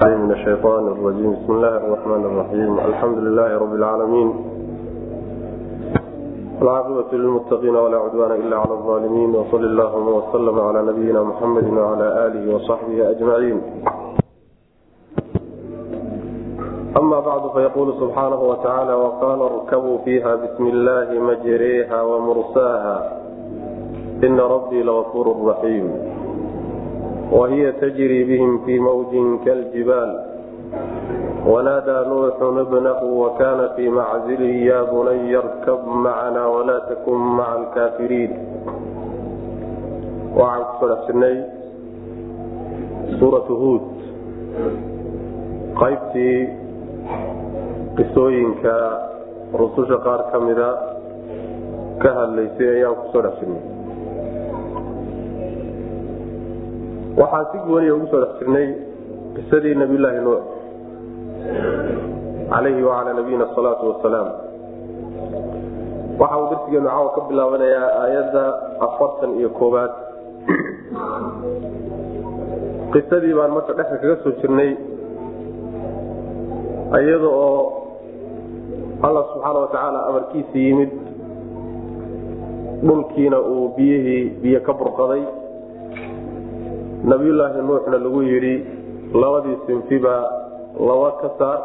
من الشيطان الرجيم بسم الله الرحمن الرحيم الحمد لله رب العالمين العاقبة للمتقين ولا عدوان إلا على الظالمين وصل اللهم وسلم على نبينا محمد وعلى آله وصحبه أجمعين أما بعد فيقول سبحانه وتعالى وقال اركبوا فيها بسم الله مجريها ومرساها إن ربي لغفور رحيم wahiya tajrii bihim fii mawjin kaljibaal wanaadaa nuuxun ibnahu wakana fii maczilihi ya bunaya irkab macana walaa takun maca alkaafiriin waxaan ku soo dhex jirnay suuratu huud qaybtii qisooyinka rususha qaar ka mida ka hadlaysay ayaan ku soo dhex jirnay waxaan si gooniya ugu soo dhex jirnay qisadii nabiyulaahi nuux calayhi wacalaa nabiyina asalaatu wasalaam waxa uu darsigeenu caawa ka bilaabanayaa aayadda afartan iyo koobaad qisadii baan marka dhexda kaga soo jirnay iyada oo allah subxaana watacaala amarkiisii yimid dhulkiina uu biyihii biyo ka burqaday nabiyulaahi nuuxna lagu yidhi labadii sinfiba laba ka saar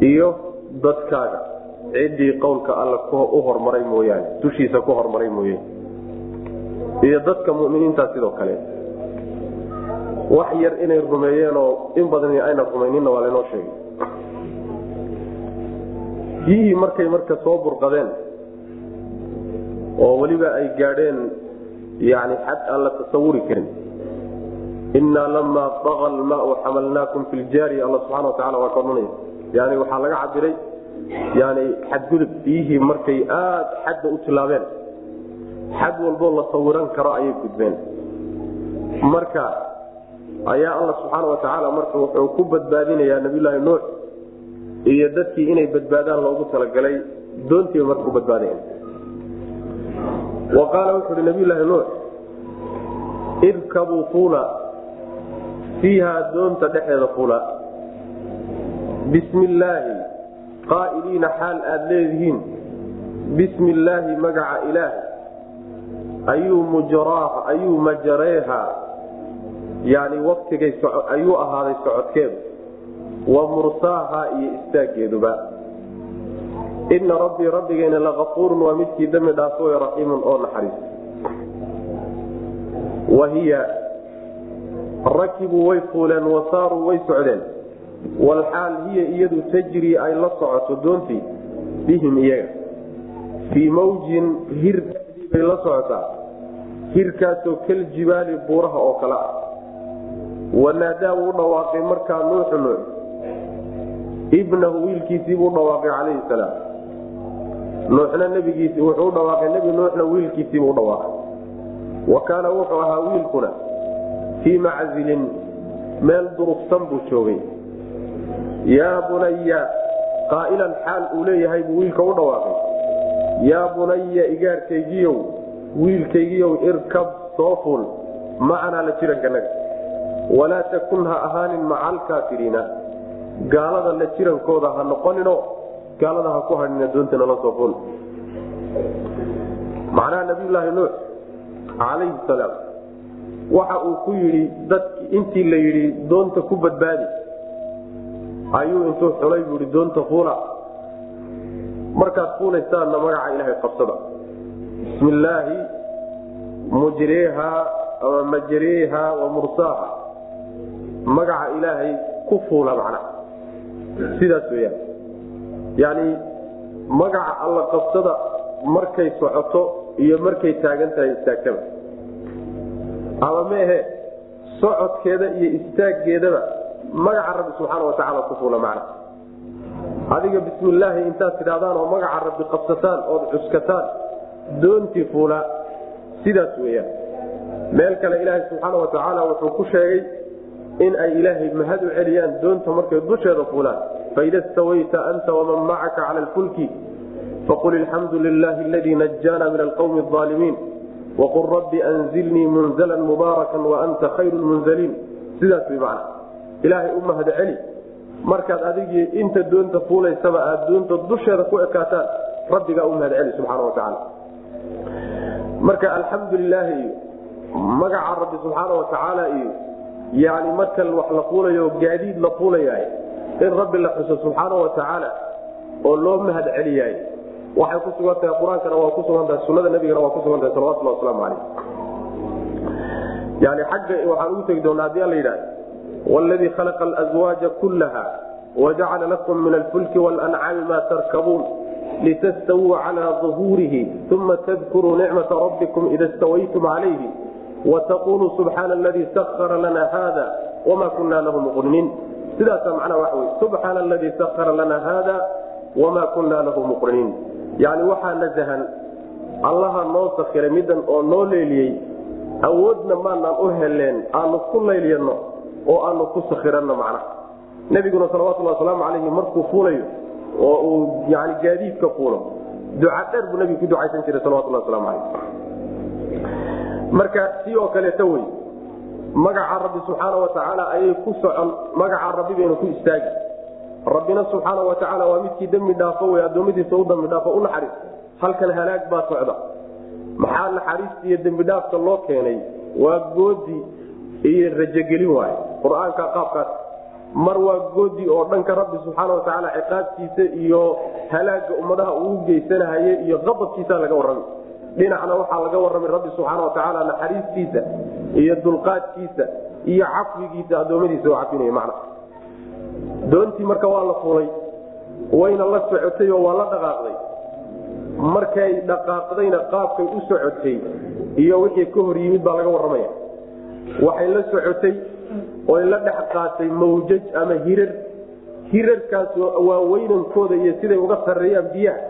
iyo dadkaaga. Ciddii qowlka alla u hormaray mooyaane dushiisa ku hormaray mooye iyo dadka muminiintaa sidoo kale. Wax yar inay rumeeyeenoo in badan ayna rumayninna waa laynoo sheegay. Biyihii markay marka soo burqadeen oo weliba ay gaadheen yani xad aan la tasawuri karin. Innaa lamaa daqa almaau xamalnaakum fi ljaariya alla subxana watacala waa ka odhanaya yani waxaa laga cabiray yani xadgudub biyihii markay aada xadda u tilaabeen xad walboo la sawiran karo ayay gudbeen. Marka ayaa alla subxaana watacaala marka wuxuu ku badbaadinayaa nabiyulaahi nuux iyo dadkii inay badbaadaan loogu talagalay doontiiba marka ku badbaadayan wa qaala wuxu uhi nabiyulaahi nuux irkabuu fuula fiihaa doonta dhexeeda fuula. Bismi illaahi qaa'iliina xaal aad leedihiin. Bismi illaahi magaca ilaahi. Ayuu mujraaha ayuu majareeha yani waktigay ayuu ahaaday socodkeedu. Wa mursaaha iyo istaaggeeduba ina rabbii rabbigayna lakafuurun waa midkii dambi dhaafo raxiimun oo naxariis. Wahiya rakibuu way fuuleen wasaaruu way socdeen. Walxaal hiya iyadu tajrii ay la socoto doontii bihim iyaga. Fii mawjin hir bay la socotaa. Hirkaasoo kaljibaali buuraha oo kale ah. Wanaadaa wuu dhawaaqay markaa nuuxu nuux. Ibnahu wiilkiisii buu dhawaaqay calayhi salaam nuuxna nebigiisi wuxuu dhawaaqay nebi nuuxna wiilkiisiibuu dhawaaqay. Wa kaana wuxuu ahaa wiilkuna fii maczilin meel durugsan buu joogay. Yaa bunaya qaa'ilan xaal uu leeyahay buu wiilka u dhawaaqay. Yaa bunaya igaarkaygiyow wiilkaygiyow irkab soo fuul macanaa la jirankanaga walaa takun ha ahaanin maca alkaafiriina gaalada la jirankooda ha noqonino gaalada ha ku hadhina doontana la soo fuul macnaha nabiyulaahi nuux calayhi salaam waxa uu ku yidhi dadki intii la yidhi doonta ku badbaadi. Ayuu intuu xulay buu yidhi doonta fuula. Markaad fuulaysaanna magaca ilaahay qabsada. Bismi illaahi mujreeha ama majreeha wa mursaaha. Magaca ilaahay ku fuula macnaha sidaas weyaan yani magaca alla qabsada markay socoto iyo markay taagan tahay istaagtaba. Ama meehe socodkeeda iyo istaaggeedaba magaca rabbi subxaana watacaala ku fuula macna. Adiga bismillaahi intaad tidhahdaan oo magaca rabbi qabsataan ood cuskataan doontii fuula sidaas weyaan meel kale ilaahay subxaana watacaala wuxuu ku sheegay in ay ilaahay mahad u celiyaan doonta markay dusheeda fuulaan faida stawayta anta waman macaka cala lfulki faqul ilxamdu lilahi aladii najaana min alqwmi aalimiin waqul rabbi anzilnii munzla mubaarakan waanta khayru lmunzaliin sidaas way macna ilaahay u mahad markaad adigii inta doonta fuulaysaba aad doonta dusheeda ku ekaataan rabbigaa u mahad subxaana wa tacaala marka alxamdu lilaahi iyo magaca rabbi subxaana wa tacaala iyo yani marka wax la fuulayo gaadiid la fuulayahay in rabbi la xuso subxaana wa tacaala oo loo mahad celiyahay waxay ku sugan tahay qur'aankana waa ku sugan tahay sunada nabigana waa ku sugan tahay salawatullah wasalaamu calayh yani xagga waxaan ugu tegi doonaa haddii alla yidhahda wladii khalaqa alazwaaja kullaha wajacala lakum min alfulki walancaami ma tarkabuun litastawuu cala ظuhuurihi uma tadkuruu nicmata rabbikum ida stawaytum calayhi wataquluu subxaana aladii sakara lana hada wama kuna lahu muqriniin sidaasa macnaha waxa wey subxaana aladii sakara lana hada wama kuna lahu muqriniin. Yani waxaa nasahan allaha noo sakiray midan oo noo leeliyey awoodna maanaan u heleen aanu ku laylyanno oo aanu ku sakiranno macnaha nebiguna salawatulhi wasalaamu calayhi markuu fuulayo oo uu yani gaadiidka fuulo duca dheer buu nebigu ku ducaysan jiray salawatulhi waslamu calayh marka si oo kaleeto wey magaca rabbi subxaana wa tacaala ayay ku socon magaca rabbi baynu ku istaagi. Rabbina subxaana wa tacaala waa midkii dembi dhaafo wey addoommadiisa u dambi dhaafo u naxariis. Halkan halaag baa socda. Maxaa naxariista iyo dembidhaafka loo keenay? Waa goodi iyo rajogelin waay qur'aanka qaabkaas mar waa goodi oo dhanka rabbi subxaana wa tacaala ciqaabtiisa iyo halaaga ummadaha uu geysanahaye iyo qadabkiisa laga warramay dhinacna waxaa laga warramay rabbi subxaana wa tacaala naxariistiisa iyo dulqaadkiisa iyo cafwigiisa addoommadiisa oo cafinaya macna. Doontii marka waa la fulay wayna la socotay oo waa la dhaqaaqday. Markay dhaqaaqdayna qaabkay u socotay iyo wixii ka hor yimid baa laga warramaya. Waxay la socotay oy la dhex qaatay mawjaj ama hirar. Hirarkaas waa weynankooda iyo siday uga sarreeyaan biyaha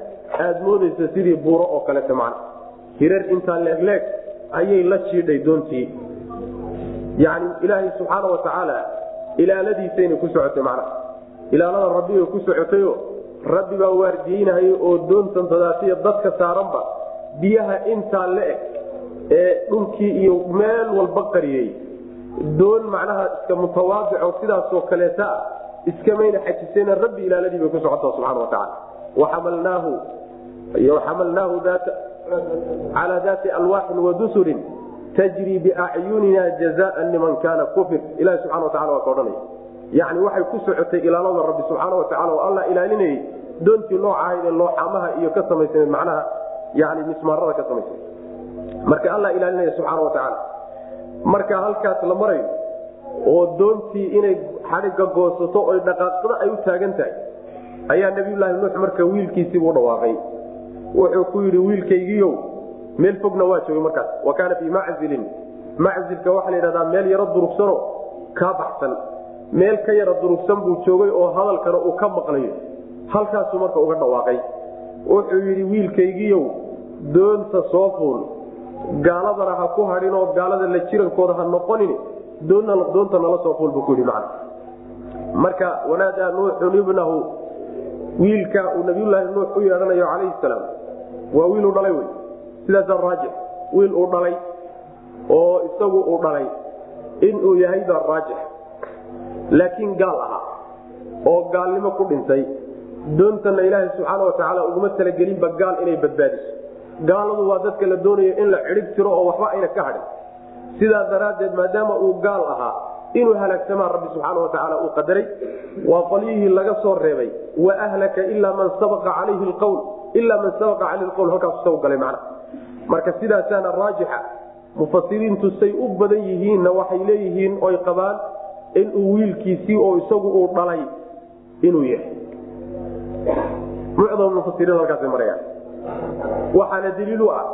aad moodaysa sidii buuro oo kaleta macna hirar intaa leegleeg ayay la jiidhay doontii. Yani ilaahay subxaana wa tacaala ilaaladiisayna ku socotay macnaha ilaalada rabbibay ku socotayo rabbi baa waardiyeynahaya oo doontan dadaatiya dadka saaranba biyaha intaa la eg ee dhulkii iyo meel walba qariyey doon macnaha iska mutawaadico sidaasoo kaleeta ah iskamayna xajisena rabbi ilaaladii bay ku socota subxana watacaala waxamalnaahu xamalnaahu calaa daati alwaaxin wadusurin tajri biacyunina jazaan liman kaana kufir ilahi subxana watacala waa ka odhanaya yani waxay ku socotay ilaalada rabbi subxaana watacala oo alla ilaalinayay doontii ee looxamaha iyo ka samaysanayd macnaha yani mismaarada ka samaysanayd marka alla ilaalinaya subxaana watacaala marka halkaas la marayo oo doontii inay xadhigga goosato oy dhaqaaqsada ay u taagan tahay ayaa nabiyulaahi nuux marka wiilkiisiibuu dhawaaqay wuxuu ku yidhi wiilkaygiiow meel fogna waa joogay markaas wa kaana fii maczilin. Maczilka waxaa la yidhahdaa meel yaro durugsano kaa baxsan. Meel ka yara durugsan buu joogay oo hadalkana uu ka maqlayo halkaasuu marka uga dhawaaqay. Wuxuu yidhi wiilkaygiiow doonta soo fuul gaaladana ha ku hadhin gaalada la jirankooda ha noqonin doonta nala soo fuul buu ku yidhi macna. Marka wanaadaa nuuxun ibnahu wiilka uu nabiyulaahi nuux u yeedhanayo calayhi salaam waa wiil uu dhalay wey. Sidaasaa raajix wiil uu dhalay oo isagu uu dhalay inuu yahay baa raajix laakiin gaal ahaa oo gaalnimo ku dhintay. Doontana ilaahay subxaana watacaala uguma talagelinba gaal inay badbaadiso. Gaaladu waa dadka la doonayo in la cidhib tiro oo waxba ayna ka hadhin. Sidaa daraaddeed maadaama uu gaal ahaa inuu halaagsamaa rabbi subxaana watacaala uu qadaray waa qolyihii laga soo reebay. Wa ahlaka ilaa man sabaqa calayhi lqowl ilaa man halkaasu saw galay macna. Marka sidaasaana raajixa mufasiriintu say u badan yihiinna waxay leeyihiin oy qabaan inuu wiilkiisii oo isagu uu dhalay inuu yahay mucdam mufasiriin halkaasay marayaan. Waxaana daliil u ah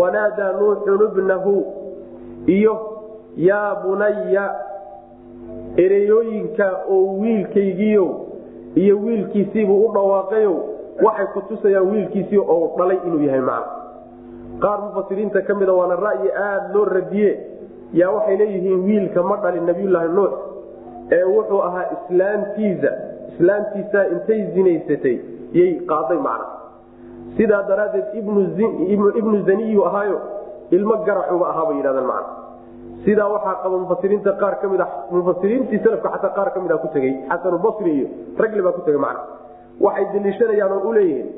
wanaadaa nuuxun ibnahu iyo yaa bunaya ereyooyinka oo wiilkaygiio iyo wiilkiisiibuu u dhawaaqayo waxay kutusayaan wiilkiisii oo dhalay inuu yahay macna qaar mufasiriinta ka mida waana ra'yi aada loo radiye yaa waxay leeyihiin wiilka ma dhalin nabiyulaahi nuux ee wuxuu ahaa islaamtiisa islaamtiisa intay zinaysatay yay qaaday macna sidaa daraaddeed ibnu zaniyu ahaayo ilmo garacuba ahaa bay yidhahdaan macna sidaa waxaa qaba mufasiriinta qaar ka mid a mufasiriintii salafka xataa qaar ka mid a ku tegey xasanubasri iyo ragli baa ku tegey macna waxay daliishanayaan oo uleeyihiin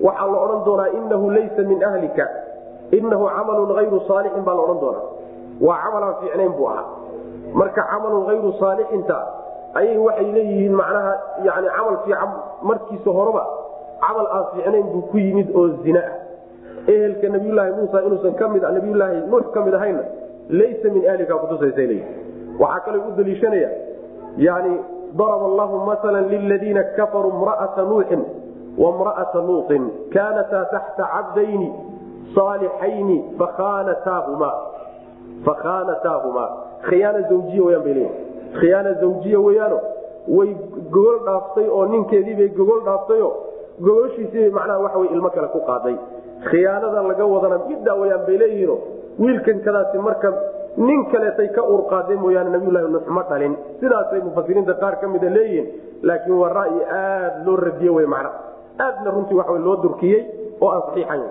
waxaa la odhan doonaa inahu laysa min ahlika inahu camalun hayru saalixin baa la odhan doonaa. Waa camalaan fiicnayn buu ahaa. Marka camalun hayru saalixinta ayay waxay leeyihiin macnaha yani camal fiican markiisa horeba camal aan fiicnayn buu ku yimid oo zina ah. Ehelka nabiyulaahi muusa inuusan ka mid nabiyulaahi nuux ka mid ahayna laysa min ahlika kutusaysa leeyihi waxaa kaloo u daliishanaya yani daraba allahu maala liladiina kafaruu mra'ata nuuxin wamra'ata luuطin kaanataa taxta cabdayni saalixayni fakhaanataahumaa fakhaanataahumaa khiyaana zawjiya weyaan bay leeyihi khiyaana zawjiya weyaano way gogol dhaaftay oo ninkeediibay gogol dhaaftayo gogoshiisiibay macnaha waxa wey ilmo kale ku qaaday khiyaanada laga wadana middaa weyaan bay leeyihiino wiilkan kadaasi marka nin kaleetay ka urqaadeen mooyaane nabiyulahi nuux ma dhalin. Sidaasay mufasiriinta qaar ka mida leeyihiin laakiin waa ra'yi aad loo radiye wey macna. Aadna runtii waxa loo durkiyey oo aan saxiixan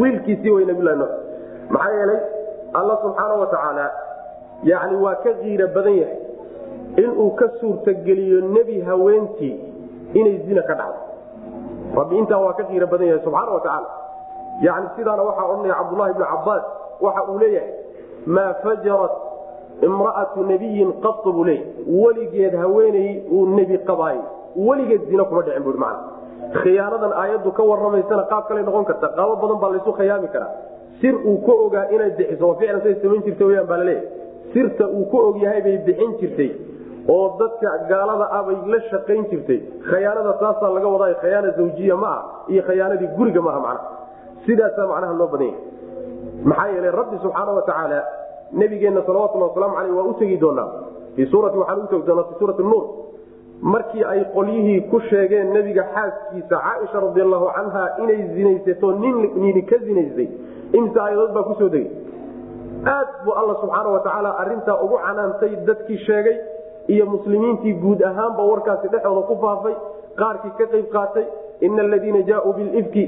wiilkiisii wey nabiyulahi nuux. Maxaa yeelay alla subxaana wa tacaala yani waa ka kiira badan yahay inuu ka suurtageliyo nebi haweentii inay zina ka dhacdo. Rabbi intaa waa ka kiira badan yahay subxaana wa tacaala yani sidaana waxaa odhanaya cabdulahi bnu cabaas waxa uu leeyahay maa fajarat imra'atu nabiyin qatu buu leeyahy. Weligeed haweeney uu nebi qabaayo weligeed zina kuma dhicin bui man khiyaanadan aayaddu ka waramaysana qaab kaley noqon karta. Qaabo badan baa laysu khiyaami karaa. Sir uu ka ogaa inay bixiso ficlan say samayn jirta weyaan baa la leeyahay sirta uu ka og yahay bay bixin jirtay oo dadka gaalada ah la shaqayn jirtay. Khayaanada taasaa laga wadaa khayaana zawjiya ma ah iyo khayaanadii guriga maaha macnaha sidaasaa macnaha loo badan yahay maxaa yeelay rabbi subxaana wa tacaala nabigeenna salawatulli wasalaamu aleyh waa u tegi doonaa fii suurati waxaan utegi doonaa fii suurati nuur. markii ay qolyihii ku sheegeen nebiga xaaskiisa caaisha radi allahu canha inay zinaysato nini ka zinaysay imse ayadood baa ku soo degay. aad buu alla subxaana wa tacaala arintaa ugu canaantay dadkii sheegay iyo muslimiintii guud ahaanba warkaasi dhexooda ku faafay qaarkii ka qayb qaatay ina aladiina jaauu bilifki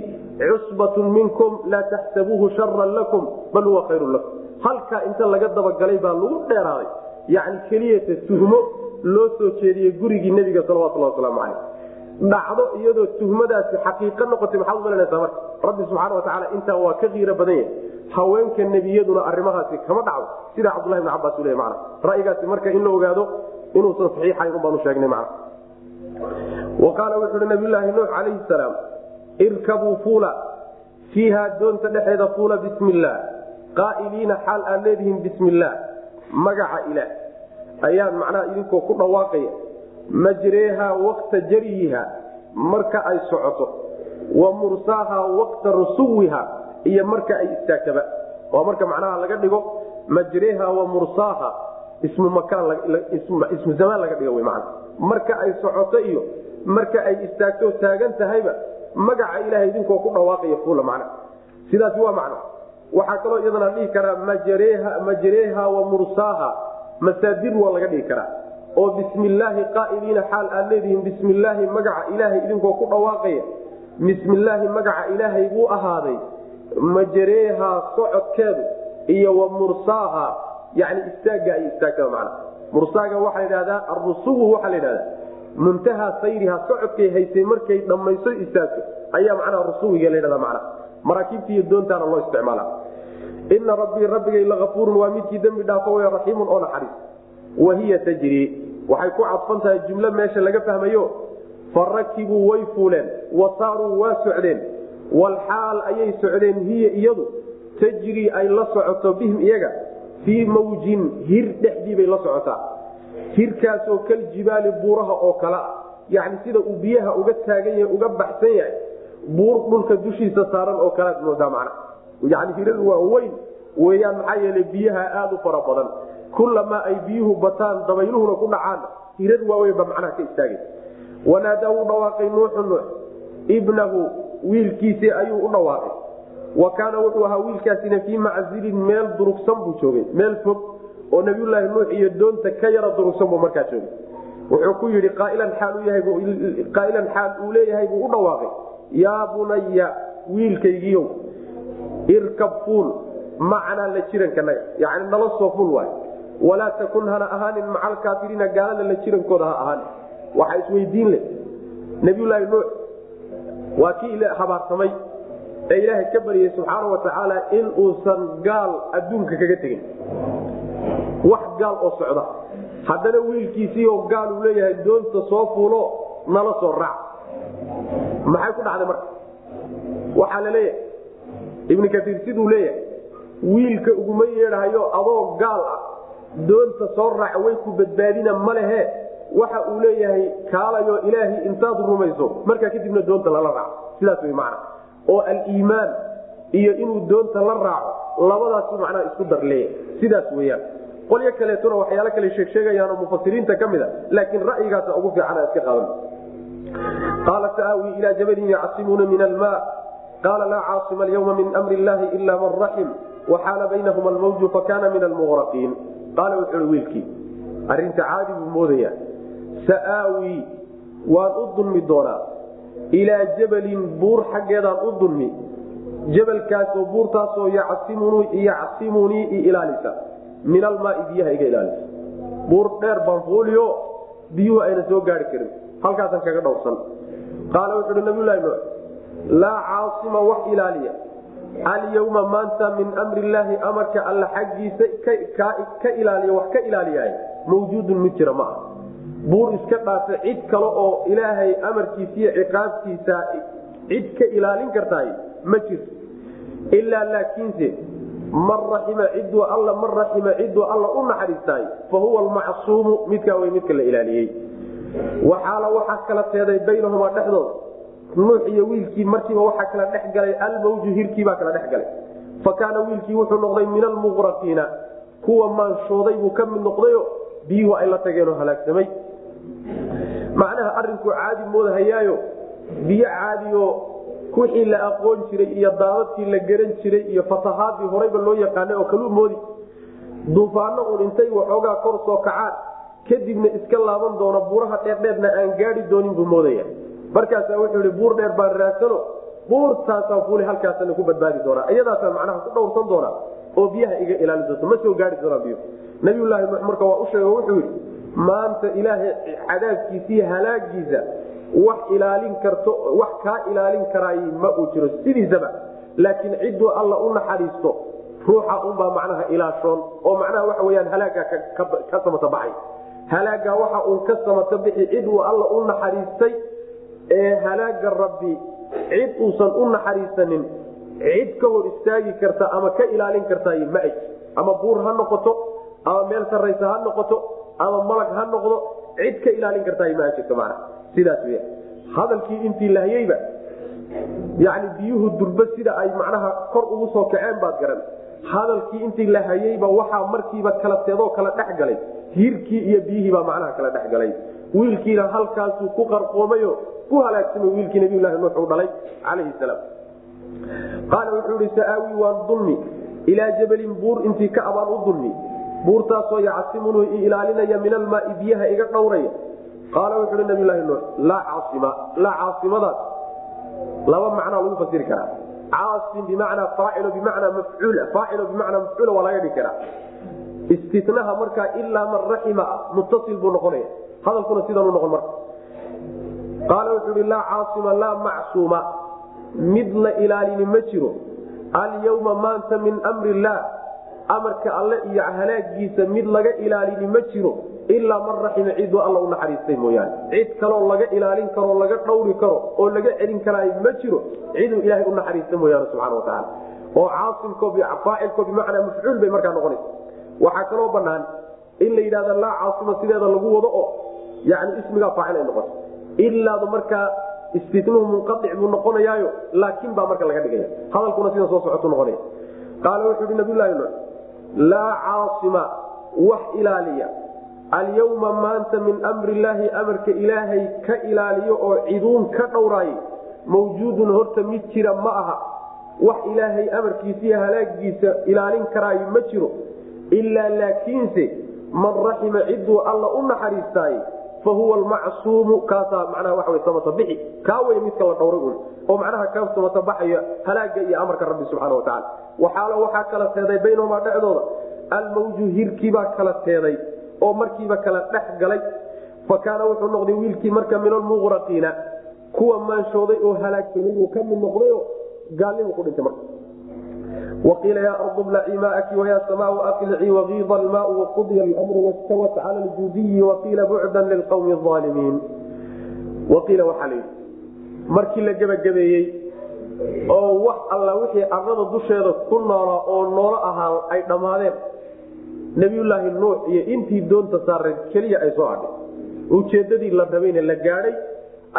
cusbatun minkum laa taxsabuuhu sharan lakum bal huwa khayrun lakum halkaa inta laga dabagalay baa lagu dheeraaday yani keliyata tuhmo loo soo jeediyey gurigii nebiga salawatulhi wasalaamu caleyh dhacdo iyadoo tuhmadaasi xaqiiqo noqotay maxaad umalanaysaa marka rabbi subxaana wa tacaala intaa waa ka qiiro badan yahay haweenka nebiyaduna arrimahaasi kama dhacdo sida cabdulahi bn cabaas u le mana ra'yigaasi marka in la ogaado inuusan saxiixayn un baanu sheegnay mana wa qaala wuxu uhi nabiyulaahi nuux calayhi salaam irkabuu fuula. Fiiha doonta dhexeeda fuula bismi illaah qaa'iliina xaal aad leedihiin bismi illaah magaca ilaah. Ayaan macnaha idinkoo ku dhawaaqaya. Majreeha waqta jariyiha marka ay socoto. Wa mursaaha waqta rusuwiha iyo marka ay istaagtaba. Waa marka macnaha laga dhigo majreeha wa mursaaha ismu zamaan laga dhigo marka ay socoto iyo marka ay istaagto taagan tahayba magaca ilahay idinkoo ku dhawaaqaya fuula macna. Sidaasi waa macno. Waxaa kaloo iyadana dhihi karaa majreeha wa mursaaha. Masaadir waa laga dhigi karaa. Oo bismi illaahi xaal aad leedihiin bismi illaahi magaca ilaahay idinkoo ku dhawaaqaya bismi illaahi magaca ilaahay buu ahaaday majareeha socodkeedu iyo wa mursaaha yani istaaga ay istaagtaa man mursaaga waxaa la dhahdaa arusuwu waxaa la dhahdaa muntaha sayriha socodkay haysay markay dhammayso istaagto ayaa macnaha rusuwiga la dhahda mana maraakiibta iyo doontaana loo isticmaala ina rabbii rabbigay laafuurun waa midkii dembi dhaafo w raxiimun oo naxariis. Wahiya tajri. Waxay ku cadfan tahay jumlo meesha laga fahmayo. Farakibuu way fuuleen wa saaruu waa socdeen. Walxaal ayay socdeen hiya iyadu. Tajrii ay la socoto bihim iyaga. Fii mawjin hir dhexdiibay la socotaa hirkaasoo kaljibaali buuraha oo kale ah yani sida uu biyaha uga taagan yahay uga baxsan yahay buur dhulka dushiisa saaran oo kalead moodaa macna. Yani hiradu waa weyn weyaan maxaa yeelay biyaha aada u fara badan. Kulamaa ay biyuhu bataan dabayluhuna ku dhacaan hirad waaweynba macnaha ka istaagay. Wanaadaa u dhawaaqay nuuxu nuux ibnahu wiilkiisii ayuu u dhawaaqay. Wa kaana wuxuu ahaa wiilkaasina fii maczilin meel durugsan buu joogay meel fog oo nabiyulaahi nuux iyo doonta ka yara durugsan buu markaa joogay. Wuxuu ku yidhi qaailan xaal uu leeyahay buu u dhawaaqay. Yaa bunaya wiilkaygiiow irkab fuul macanaa la jirankanaga yani nala soo ful waay. Walaa takun hana ahaanin maca alkaafiriina gaalada la jirankooda ha ahaanin. Waxaa isweydiin leh. Nabiyulaahi nuux waa kii habaarsamay. Ee ilaahay ka baryay subxaana wa tacaala in uusan gaal adduunka kaga tegin wax gaal oo socda. Haddana wiilkiisii oo gaal uu leeyahay doonta soo fuulo nala soo raac. Maxay ku dhacday marka? Waxaa la leeyahay ibnu kaiir siduu leeyahay wiilka uguma yeedhahayo adoo gaal ah doonta soo raaca way ku badbaadina ma lehe. Waxa uu leeyahay kaalayo ilaahay intaad rumayso markaa kadibna doonta lala raaco. Sidaas way macna. Oo aliimaan iyo inuu doonta la raaco labadaas macnaha isku dar leeyahay sidaas weeyaan qolyo kaleetuna waxyaalo kale sheegsheegayaanoo mufasiriinta ka mid a laakiin ra'yigaasa ugu fiicana iska qaadan. Qaala saaawii ilaa jabalin yacsimuuna min alma qaala laa caasima alyawma min amri illaahi ila man raxim waxaala baynahuma almawju fakana min almuqraqiin qaala wuxuui wiilkii arrinta caadi buu moodayaa. Sa'aawii waan u dulmi doonaa. Ilaa jabalin buur xaggeedaan u dulmi jabalkaasoo buurtaasoo yacsimunii i ilaalisa min almaai biyaha iga ilaalisa buur dheer baan fuuliyo biyuhu ayna soo gaari karin. Halkaasaan kaga dhowrsan. Qaala wuxu uhi nabiylahi nuux laa caasima wax ilaaliya. Alyawma maanta min amri illaahi amarka alla xaggiisa ka ilaaliya wax ka ilaaliyaay mawjuudun mid jira ma ah buur iska dhaafa cid kale oo ilaahay amarkiisiiyo ciqaabtiisa cid ka ilaalin kartaay ma jirto. Ilaa laakiinse man raxima ciduu alla man raxima ciduu alla u naxariistaay fa huwa almacsuumu midkaa wey midka la ilaaliyey. Waxaala waxaa kala teeday baynahumaa dhexdooda nuux iyo wiilkii markiiba waxaa kala dhex galay almawju hirkiibaa kala dhex galay. Fa kaana wiilkii wuxuu noqday min almuqraqiina kuwa maanshooday buu ka mid noqdayo biyuhu ay la tageenoo halaagsamay macnaha arinku caadi moodahayaayo biyo caadiyo wixii la aqoon jiray iyo daadadkii la garan jiray iyo fatahaadii horeyba loo yaqaanay oo kaluu moodi. Duufaano un intay waxoogaa kor soo kacaan kadibna iska laaban doono buuraha dheerdheerna aan gaadi doonin buu moodaya. Markaasaa wuxuu i buur dheer baan raadsano buurtaasaan fuuli halkaasana ku badbaadi doonaa. Iyadaasaan macnaha ku dhowrsan doonaa oo biyaha iga ilaalin doonto ma soo gaari doonaa biyo. Nabiyulaahi marka waa u sheeg wuxuu yidhi maanta ilaahay cadaabkiisiiyo halaagiisa wax ilaalin karto wax kaa ilaalin karaay ma uu jiro sidiisaba. Laakiin cidduu alla u naxariisto ruuxa unbaa macnaha ilaashoon oo macnaha waxa weyaan halaagaa ka samata baxay. Halaagaa waxa uun ka samata bixi cid uu alla u naxariistay ee halaaga rabbi cid uusan u naxariisanin cid ka hor istaagi karta ama ka ilaalin kartaay ma ay ama buur ha noqoto ama meel saraysa ha noqoto ama malag ha noqdo cid ka ilaalin kartaay ma jirto mana sidaas w hadalkii intii lahyeyba yani biyuhu durba sida ay macnaha kor ugu soo kaceen baad garan. Hadalkii intii la hayeyba waxaa markiiba kala teedoo kala dhex galay. Hirkii iyo biyihiibaa macnaha kala dhex galay. Wiilkiina halkaasuu ku qarqoomayo ku halaagsamay wiilkii nabiylahi nuux uu dhalay calayhi salaam. Qaala wuxuu ihi sa'aawi waan dulmi ilaa jabalin buur intii ka abaan u dulmi. Buurtaasoo yacsimunuu i ilaalinaya min almaai biyaha iga dhowraya qaala wuxu uhi nabiylahi nuux laa caaima laa caasimadaas laba macnaa lagu fasiri karaa caasim bimacnaa faacilo bimacnaa mafcuul faacilo bimacnaa mafcuula waa laga dhigi karaa istinaha markaa ilaa man raxima ah muttasil buu noqonaya hadalkuna sidanuu noqon marka qaala wuxuu ihi laa caasima laa macsuuma mid la ilaalini ma jiro alyawma maanta min mri illaah amarka alle iyo halaagiisa mid laga ilaalini ma jiro ilaa man raxima ciduu alla u naxariistay mooyaane. Cid kaloo laga ilaalin karoo laga dhawri karo oo laga celin karaay ma jiro ciduu ilaahay u naxariista mooyaane subxana watacaala oo caasimko faacilko bimacnaa mafcuul bay markaa noqonaysa. Waxaa kaloo banaan in la yidhahda laa caasima sideeda lagu wado oo yani ismigaa faacil ay noqoto ilaadu markaa istinuhu munqaic buu noqonayaayo laakin baa marka laga dhigaya. Hadalkuna sida soo socotu noqonaya. Qaala wuxuu hi nabiylahi nuux laa caasima wax ilaaliya alyawma maanta min mri illaahi amarka ilaahay ka ilaaliyo oo ciduun ka dhowraayay mawjuudun horta mid jira ma aha. Wax ilaahay amarkiisiiyo halaagiisa ilaalin karaayo ma jiro. Ilaa laakiinse man raxima ciduu alla u naxariistaay fa huwa almacsuumu kaasaa macnaha waxa wey samata bixi. Kaa wey midka la dhowray un oo macnaha ka samata baxaya halaaga iyo amarka rabbi subxaana wa tacala waxaalo waxaa kala teeday baynahumaa dhexdooda. Almawju hirkiibaa kala teeday oo markiiba kala dhex galay fa kaana wuxuu noqday wiilkii marka min almuqraqiina kuwa maanshooday oo halaagsamay uu ka mid noqdayo gaalnimu ku dhintay marka. Waqiila yaa ardu blacii maaki wayaa samaau aqlicii wagiida almaau waqudya almru wastawat cala ljuudiyi waqiila bucdan lilqawmi aalimiin waqiila waxaa la yidhi markii la gebagabeeyey oo wax alla wixii arlada dusheeda ku noolaa oo noolo ahaa ay dhammaadeen nabiyulaahi nuux iyo intii doonta saareen keliya ay soo adhay ujeedadii la rabayna la gaadhay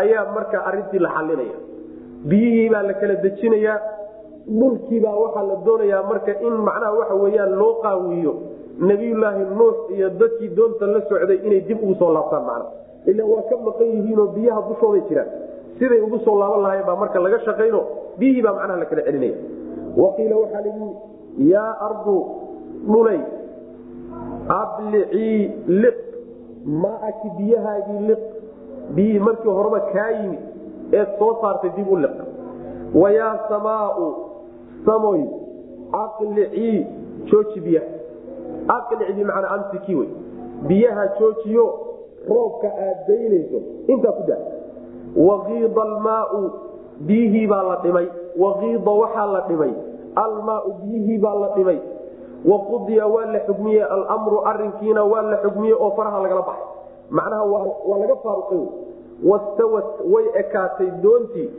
ayaa marka arintii la xalinaya biyihii baa la kala dejinayaa dhulkiibaa waxaa la doonayaa marka in macnaha waxa weyaan loo qaawiyo nabiyulaahi nuux iyo dadkii doonta la socday inay dib ugu soo laabtaan macna ila waa ka maqan yihiinoo biyaha dushooday jiraan. Siday ugu soo laaban lahayn baa marka laga shaqayno biyihii baa macnaha la kala celinaya. Waqiila waxaa layi yaa ardu dhulay ablicii liq. Maaki biyahaagii liq. Biyihii markii horeba kaa yimid eed soo saartay dib u liq. Wayaa samaau. Samoy. Aqlicii jooji biyaha. Aqlic bimacnaa amsiki wey. Biyaha joojiyo roobka aad daynayso intaa ku daa. Waqiida almaau biyihii baa la dhimay. Waqiida waxaa la dhimay. Almaau biyihii baa la dhimay waqudiya waa la xugmiyey almru arinkiina waa la xugmiyey oo faraha lagala baxay. Macnaha waa laga faaruqay wastawat way ekaatay doontii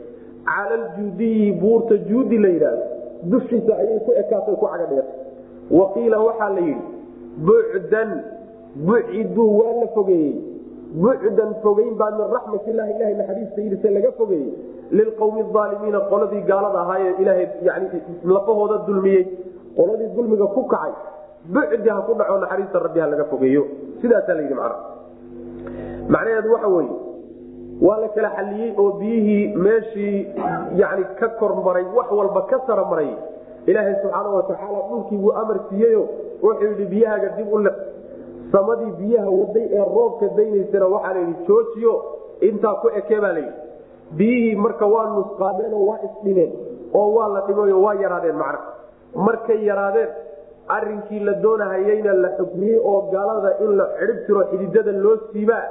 cala aljuudiyi buurta juudi la yidhaahdo. Dushiisa ayay ku ekaatay ku caga dhigatay. Waqiila waxaa la yidhi bucdan buciduu waa la fogeeyey. Bucdan fogeyn baa min raxmatilahi ilaha naxariistaydisa laga fogeeyey. Lilqowmi aalimiina qoladii gaalada ahaayee ilaahay yani lafahooda dulmiyey qoladii dulmiga ku kacay bucdi ha ku dhaco naxariista rabbi ha laga fogeeyo. Sidaasaa layidhi macna. Macnaheedu waxa weye waa la kala xaliyey oo biyihii meeshii yani ka kormaray wax walba ka saramaray ilaahay subxaana watacaala dhulkii buu amar siiyeyo wuxuu yidhi biyahaaga dib u liq samadii biyaha waday ee roobka daynaysana waxaa layidhi joojiyo intaa ku ekee baa layidhi biyihii marka waa nusqaadeenoo waa isdhimeen oo waa la dhimayo waa yaraadeen macna markay yaraadeen arinkii la doonahayeyna la xugmiyey oo gaalada in la cidhib tiro xididada loo siibaa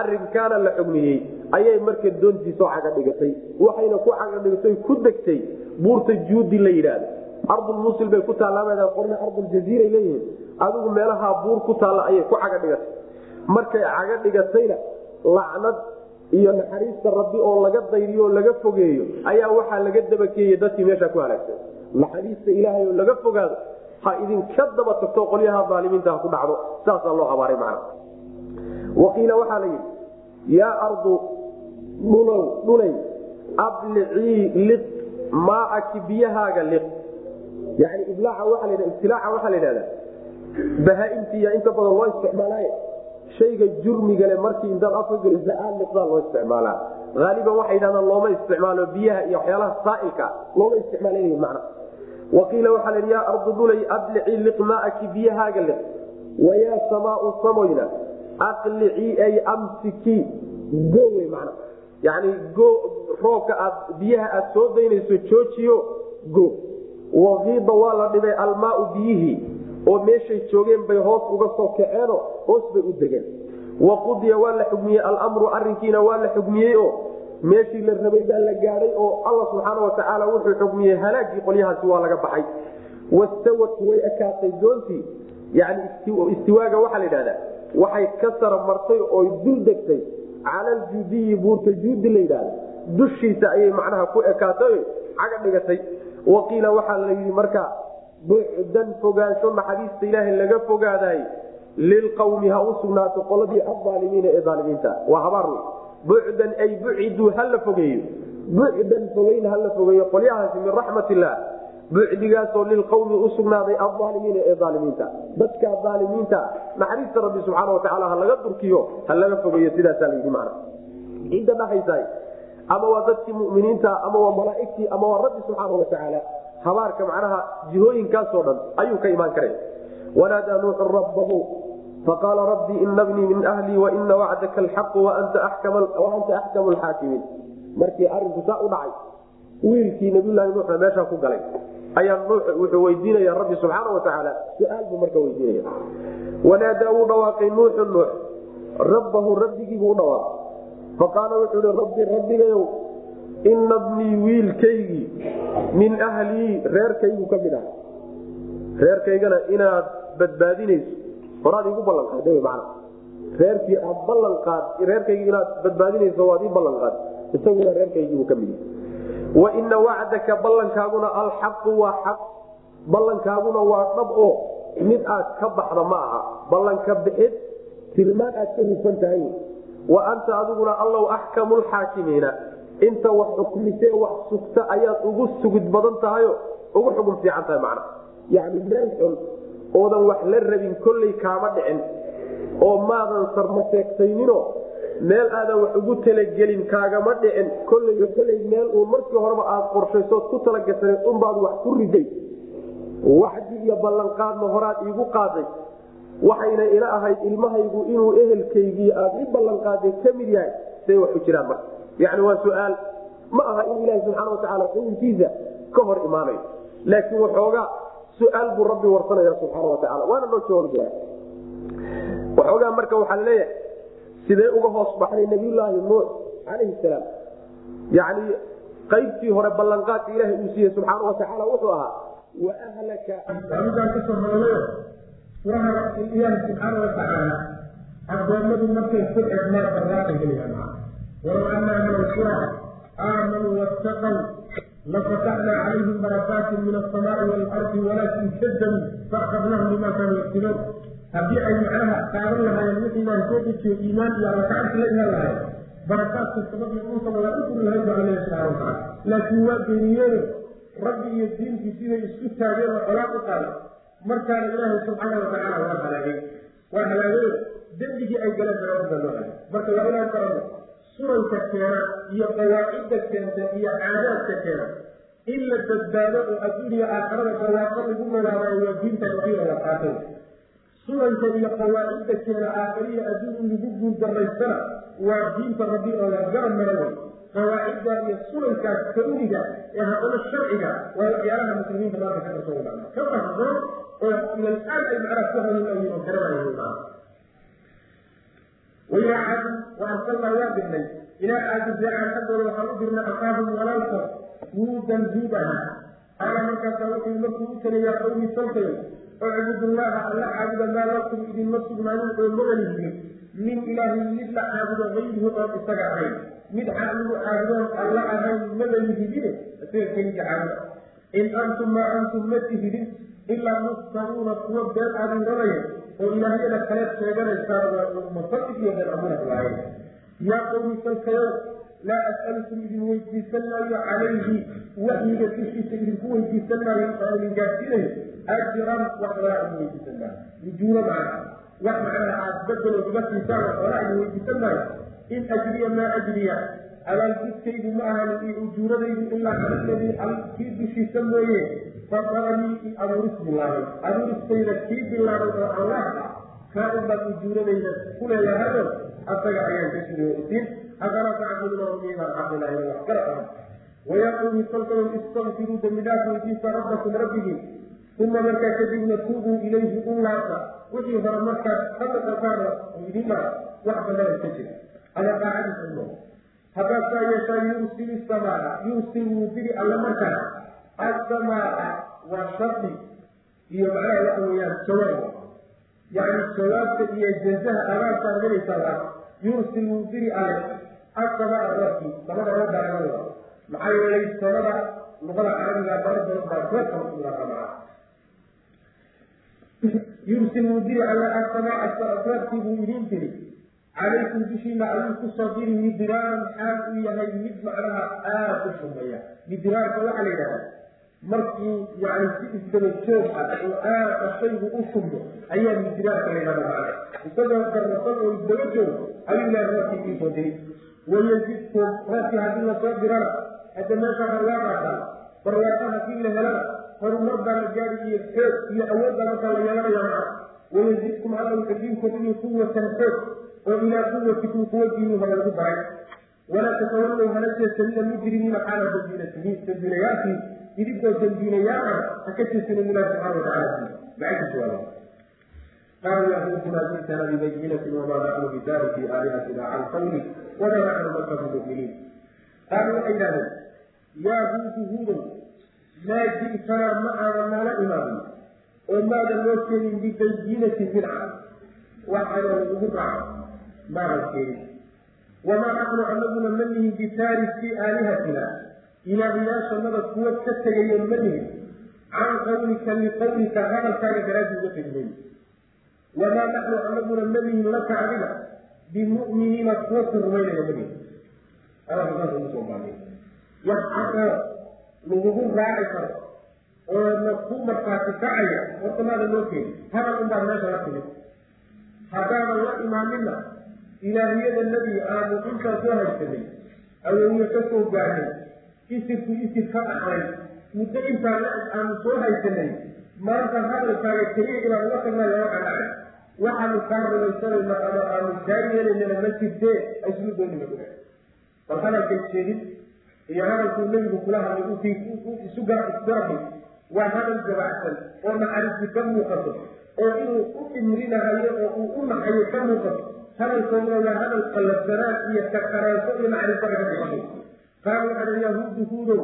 arinkaana la xugmiyey ayay marka doontii soo caga dhigatay. Waxayna ku caga dhigatay ku degtay buurta juudi la yidhaahdo. Ardulmusil bay ku taallaa qorna arduljaziiray leeyihiin. Adigu meelahaa buur ku taalla ayay ku caga dhigatay. Markay caga dhigatayna lacnad iyo naxariista rabbi oo laga dayriyo oo laga fogeeyo ayaa waxaa laga dabakeeyey dadkii meesha ku halaagsan naxariista ilaahay oo laga fogaado ha idinka daba tagto qolyaha aalimiinta ha ku dhacdo. Saasaa loo habaaray macna. Waqiila waxaa la yidhi yaa ardu dhulay ablicii liq maaaki biyahaaga liq yani iblaaca waa la ibtilaaca waxaa la yidhahdaa bahaaimtiiya inta badan loo isticmaalaaye. Shayga jurmigale markii intaad afka gelisa aad liqdaa loo isticmaalaa. Aaliban waxay yidhahdaan looma isticmaalo biyaha iyo waxyaalaha saailka looma isticmaal macna waqiila waxaa la yidhi yaa ardu dhulay ablicii liq maaaki biyahaaga liq. Wayaa samaau samoyna aqlicii ay amsiki. Gowe man yani roobka aad biyaha aad soo daynayso joojiyo go. Waqiida waa la dhibay almaau biyihii oo meeshay joogeen bay hoos uga soo kaceeno hoos bay u degeen. Waqudiya waa la xugmiyey almru arinkiina waa la xugmiyey oo meeshii la rabay baa la gaadhay oo alla subxaana watacaala wuxuu xugmiyey halaagii qolyahaasi waa laga baxay. Wastawat way ekaatay doontii yani istiwaaga waxaa la yidhahdaa waxay ka sara martay oy dul degtay. Cala aljuudiyi buurta juudi la yidhahda dushiisa ayay macnaha ku ekaatay caga dhigatay. Waqiila waxaa la yidhi marka bucdan fogaansho naxariista ilaahay laga fogaadaay lilqawmi ha u sugnaato qoladii aaalimiina ee aalimiinta waa habaar bucdan ay buciduu ha la fogeeyo. Bucdan fogeyn ha la fogeeyo. Qolyahaasi min raxmat illah bucdigaasoo lilqawmi usugnaaday aalimiina ee aalimiinta dadka aalimiinta naxariista rabbi subxaana watacaala ha laga durkiyo ha laga fogeeyo sidaasaa layidhi mana cidda dhahaysa ama waa dadkii muminiinta ama waa malaaigtii ama waa rabbi subxaana watacaala habaarka macnaha jihooyinkaasoo dhan ayuu ka imaan kara wanaadaa nuuxu rabbahu faqaala rabbii ina bnii min ahlii waina wacdaka alxaqu waanta axkamu lxaakimiin markii arinku saa u dhacay wiilkii nabiylahi nuuxna meeshaa ku galay ayaa wuxuu weydiinaya rabbi subxaana watacaala su'aal buu marka weydiinaya wanaadaa wuu dhawaaqay nuuxu nuux rabbahu rabbigiibuu u dhawaaqay faqaala wuxuu hi rabbi rabbigayow ina bnii wiilkaygii min ahlii reerkaygu ka mid ah reerkaygana inaad badbaadinayso horaad igu ballanqaad man reerkii aad ballanqaad reerkaygi inaad badbaadinayso waad ii ballanqaad. Isaguna reerkaygiibuu ka mid yahay. Waina wacdaka ballankaaguna alxaqu waa xaq. Ballankaaguna waa dhab oo mid aad ka baxda ma aha. Ballanka bixid tilmaan aad ka hufan tahay. Wa anta adiguna allow axkamu lxaakimiina inta wax xukmise wax sugta ayaad ugu sugid badan tahayo ugu xukun fiican tahay macna. Yani meel xun oodan wax la rabin kolley kaama dhicin. Oo maadan sarma sheegtayninoo meel aadan wax ugu talagelin kaagama dhicin. Kolley kolley meel uu markii horeba aad qorshaysood ku talagasanayd unbaad wax ku riday waxdi iyo ballanqaadna horaad iigu qaaday. Waxayna ila ahayd ilmahaygu inuu ehelkaygii aad i ballanqaaday ka mid yahay say wax u jiraan marka. Yani waa su'aal ma aha in ilaahi subxaana watacaala xukunkiisa ka hor imaanayo. Laakiin waxoogaa su'aal buu rabbi warsanaya subxaana watacaala waana noo jawaabaya waxoogaa marka waxaa la leeyahay sidee uga hoos baxday nabiyulaahi nuux calayhi salaam? Yani qaybtii hore ballanqaadka ilaahay uu siiyey subxaana watacaala wuxuu ahaa waahlaka amigaan ka soo hadalayo furaha ilaahi subxaana watacaala adoomadu markay ku xidhmaan barwaaqay gelayaan walow anaa min alqura aamanuu wattaqow lafataxnaa calayhim barakaatin min asamaai waalardi walaakin kadabuu faakadnahum bima kaanuu yagsibuun haddii ay macnaha qaadan lahaayeen wixiibaan soo dejiyo iimaan iyo allakacanti la iman lahayn barakaadka sababii dhulkaba waa u furi lahayd baa alla subxana watacaala laakiin waa geeriyeene rabbi iyo diinkiisibay isku taageen oo colaad u qaaday markaana ilaahay subxaana watacaala waa halaagay waa halaagay dembigii ay galeen baa marka waa inaan garanno sunanka keena iyo qawaacidda keenta iyo caadaadka keena. In la badbaado oo adduuniya aakarada barwaaqo lagu noolaadayo waa diinta rabiica waa qaatay. Sunanka iyo qawaacidda keena aakhariya adduun in lagu guuldarraystana waa diinta rabbi oo la garab mara wey qawaacidda iyo sunankaas kauniga ee haddana sharciga waa waxyaalaha muslimiinta maanta ka qarsoon macna ka qarsoon oo ilal'aan ay macnaha ku hanuunayiin oo macna wailaa caadi wa arsalnaa waa dirnay. Ilaa caadi jaacan xaggooda waxaan u dirnay akaahum walaalkood huudan huud ahaa alla markaasaa wuxuu markuu u taliyaa qawmi salkayo ucbudullaaha alla caabuda maa lakum idinma sugnaanin oo magalihinin min ilaahin mid la caabudo ayrihi oon isaga ahayn. Mid xaaligu caabudoon alla ahayn magalihidine isaga keliga caabuda in antum maa antum ma tihidin. Ilaa muftaruuna kuwa been abuuranaya oo ilaahyada kaleed sheeganaysaan waa musadig iyo been abuuran lahayn yaa qowmi salkayow laa as'alukum idin weydiisan maayo calayhi waxyiga dushiisa idinku weydiisan maayo oo idin gaadsiinayo ajiran wax walaa idin weydiisan maayo ujuuro macna wax macnaha aad bedelo iga siisaan wax walaa idin weydiisan maayo in ajriya maa ajriya abaalgudkaydu ma ahan iyo ujuuradaydu ilaa caladii kii dushiisa mooye fadaranii abuuris bilaabay abuuristayda kii bilaabay oo allah. Kaa unbaad ujuuradayda ku leeyahayo asaga ayaan ka sugoosin afalaa tacbuduuna miibaan caqilahay wax kala ah wayaa qawmi salkayow istakfiruu dembidhaaf weydiisa rabbakum rabbigii uma markaa kadibna tuubuu ilayhi u laabta wixii hore markaad ka noqotaan idin mara wax bannada ka jira ama daacadiisa mo haddaad saa yeeshaa yursil samaa yursil wuu alle markaa assamaa waa shardi iyo macnaha waxa weeyaan jawaab yani jawaabta iyo jazaha abaartaan helaysaa waa yursil wuu diri alle asamaa roobkii samada roobbaanaa maxaa yeelay samada luqada carabiga baro badan baa roobka usugaa yursil wuu alle asamaa roobkii buu idiin diri calaykum dushiina ayuu ku soo diri midiraaran xaal uu yahay mid macnaha aada u shumeeya midiraarka waxaa la yidhahda markii yani si isdaba joog ah oo aada shaygu u shumbo ayaa midiraarka la yidhahda macna isagoo darrasan oo isdaba joog ayuu ilahay roobkii idin soo diri. Wayazidkum roobkii haddii la soo dirana hadda meesha barwaaqaataa barwaaqa haddii la helana horumar baa la gaari iyo xoog iyo awood baa markaa la yeelanaya macna wayazidkum alla wuxuu idiin kordhiyi quwatan xoog oo ilaa quwatikum quwadiinu hore lagu daray walaa tatawallow hana jeesanina mujrimiina xaala dambiinatihiin didibtoo dandiinayaana ha ka tirsanin ilahi subxana watacala macajiis waa qaaluu yatiikum aji'tana bibayinatin wamaa naxnu bidaariki aalihatina can qawli wamaa naxnu markabu mu'miniin qaaluu waxay yidhahdeen yaa buuduhuudun maa ji'tanaa ma aadan naala imaamin oo maadan loo keenin bibayinatin midca waxaana ugu raaca maadan keenin wamaa naxnu anaguna ma nihin bitaariki aalihatina ilaahiyaashanaba kuwa ka tegayo ma nihin can qawlika liqawlika hadalkaaga daraaddi uga tegi mayo wamaa naxnu anaguna ma nihin laka adiga. Bimuminiina kuwa ku rumaynaya ma nihin wax cadoo lagugu raaci karo oo na ku markaati kacaya horta maada loo keeni hadal unbaad meesha la timid haddaadan la imaaninna ilaahiyada nabi aamu intaa soo haysanay awoowiya ka soo gaarhay isirku isir ka dhacay muddo intaan aanu soo haysanay maanta hadalkaaga keliya inaan uga tagnay waxaa dhacay waxaanu kaa rumaysanayna ama aanu kaa yeelaynana ma jirtee islu doonina ua bal hadalkay sheegid iyo hadalkuu nebigu kula hadlay isu isgarabay waa hadal gabacsan oo macarifti ka muuqato oo inuu u imrinahayo oo uu u naxayo ka muuqato hadalkoodna waa hadal qalabsanaan iyo kaqaraanso iyo macrifo ka dhigayo muuqato qaalu waxaa yahuudu huudow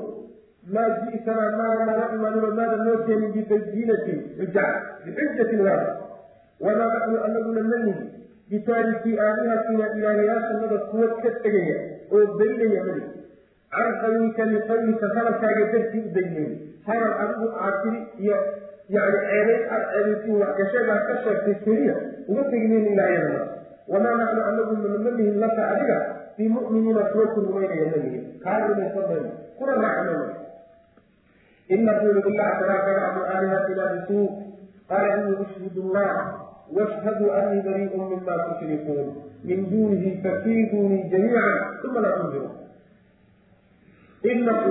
maa ji'tanaa maada nala imaanino maada noo keenin bibayinatin xuja bixujatin waada wamaa naxnu anaguna manihi bitaariki aalihatina ilaahyaashanada kuwa ka tegaya oo daynaya mali can qawlika liqawlika hadalkaaga dartii u daynay hadal adigu aad tiri iyo yani ceebayn aad ceebaysin waxgashadaa ka sheegtay keliya uga tegnayn ilaahyanana wamaa naxnu anaguna manihin laka adiga bimuminiina kuwa ku rumaynaya ma yihiin kaa rumaysan mayno kuna raacmayno inahu ila sharaaka bacdu aalihatina bisuu qaala inii ishhidu llah washhaduu anii bariiun mima tushrikuun min duunihi fakiidunii jamiica uma laa tunziru inahu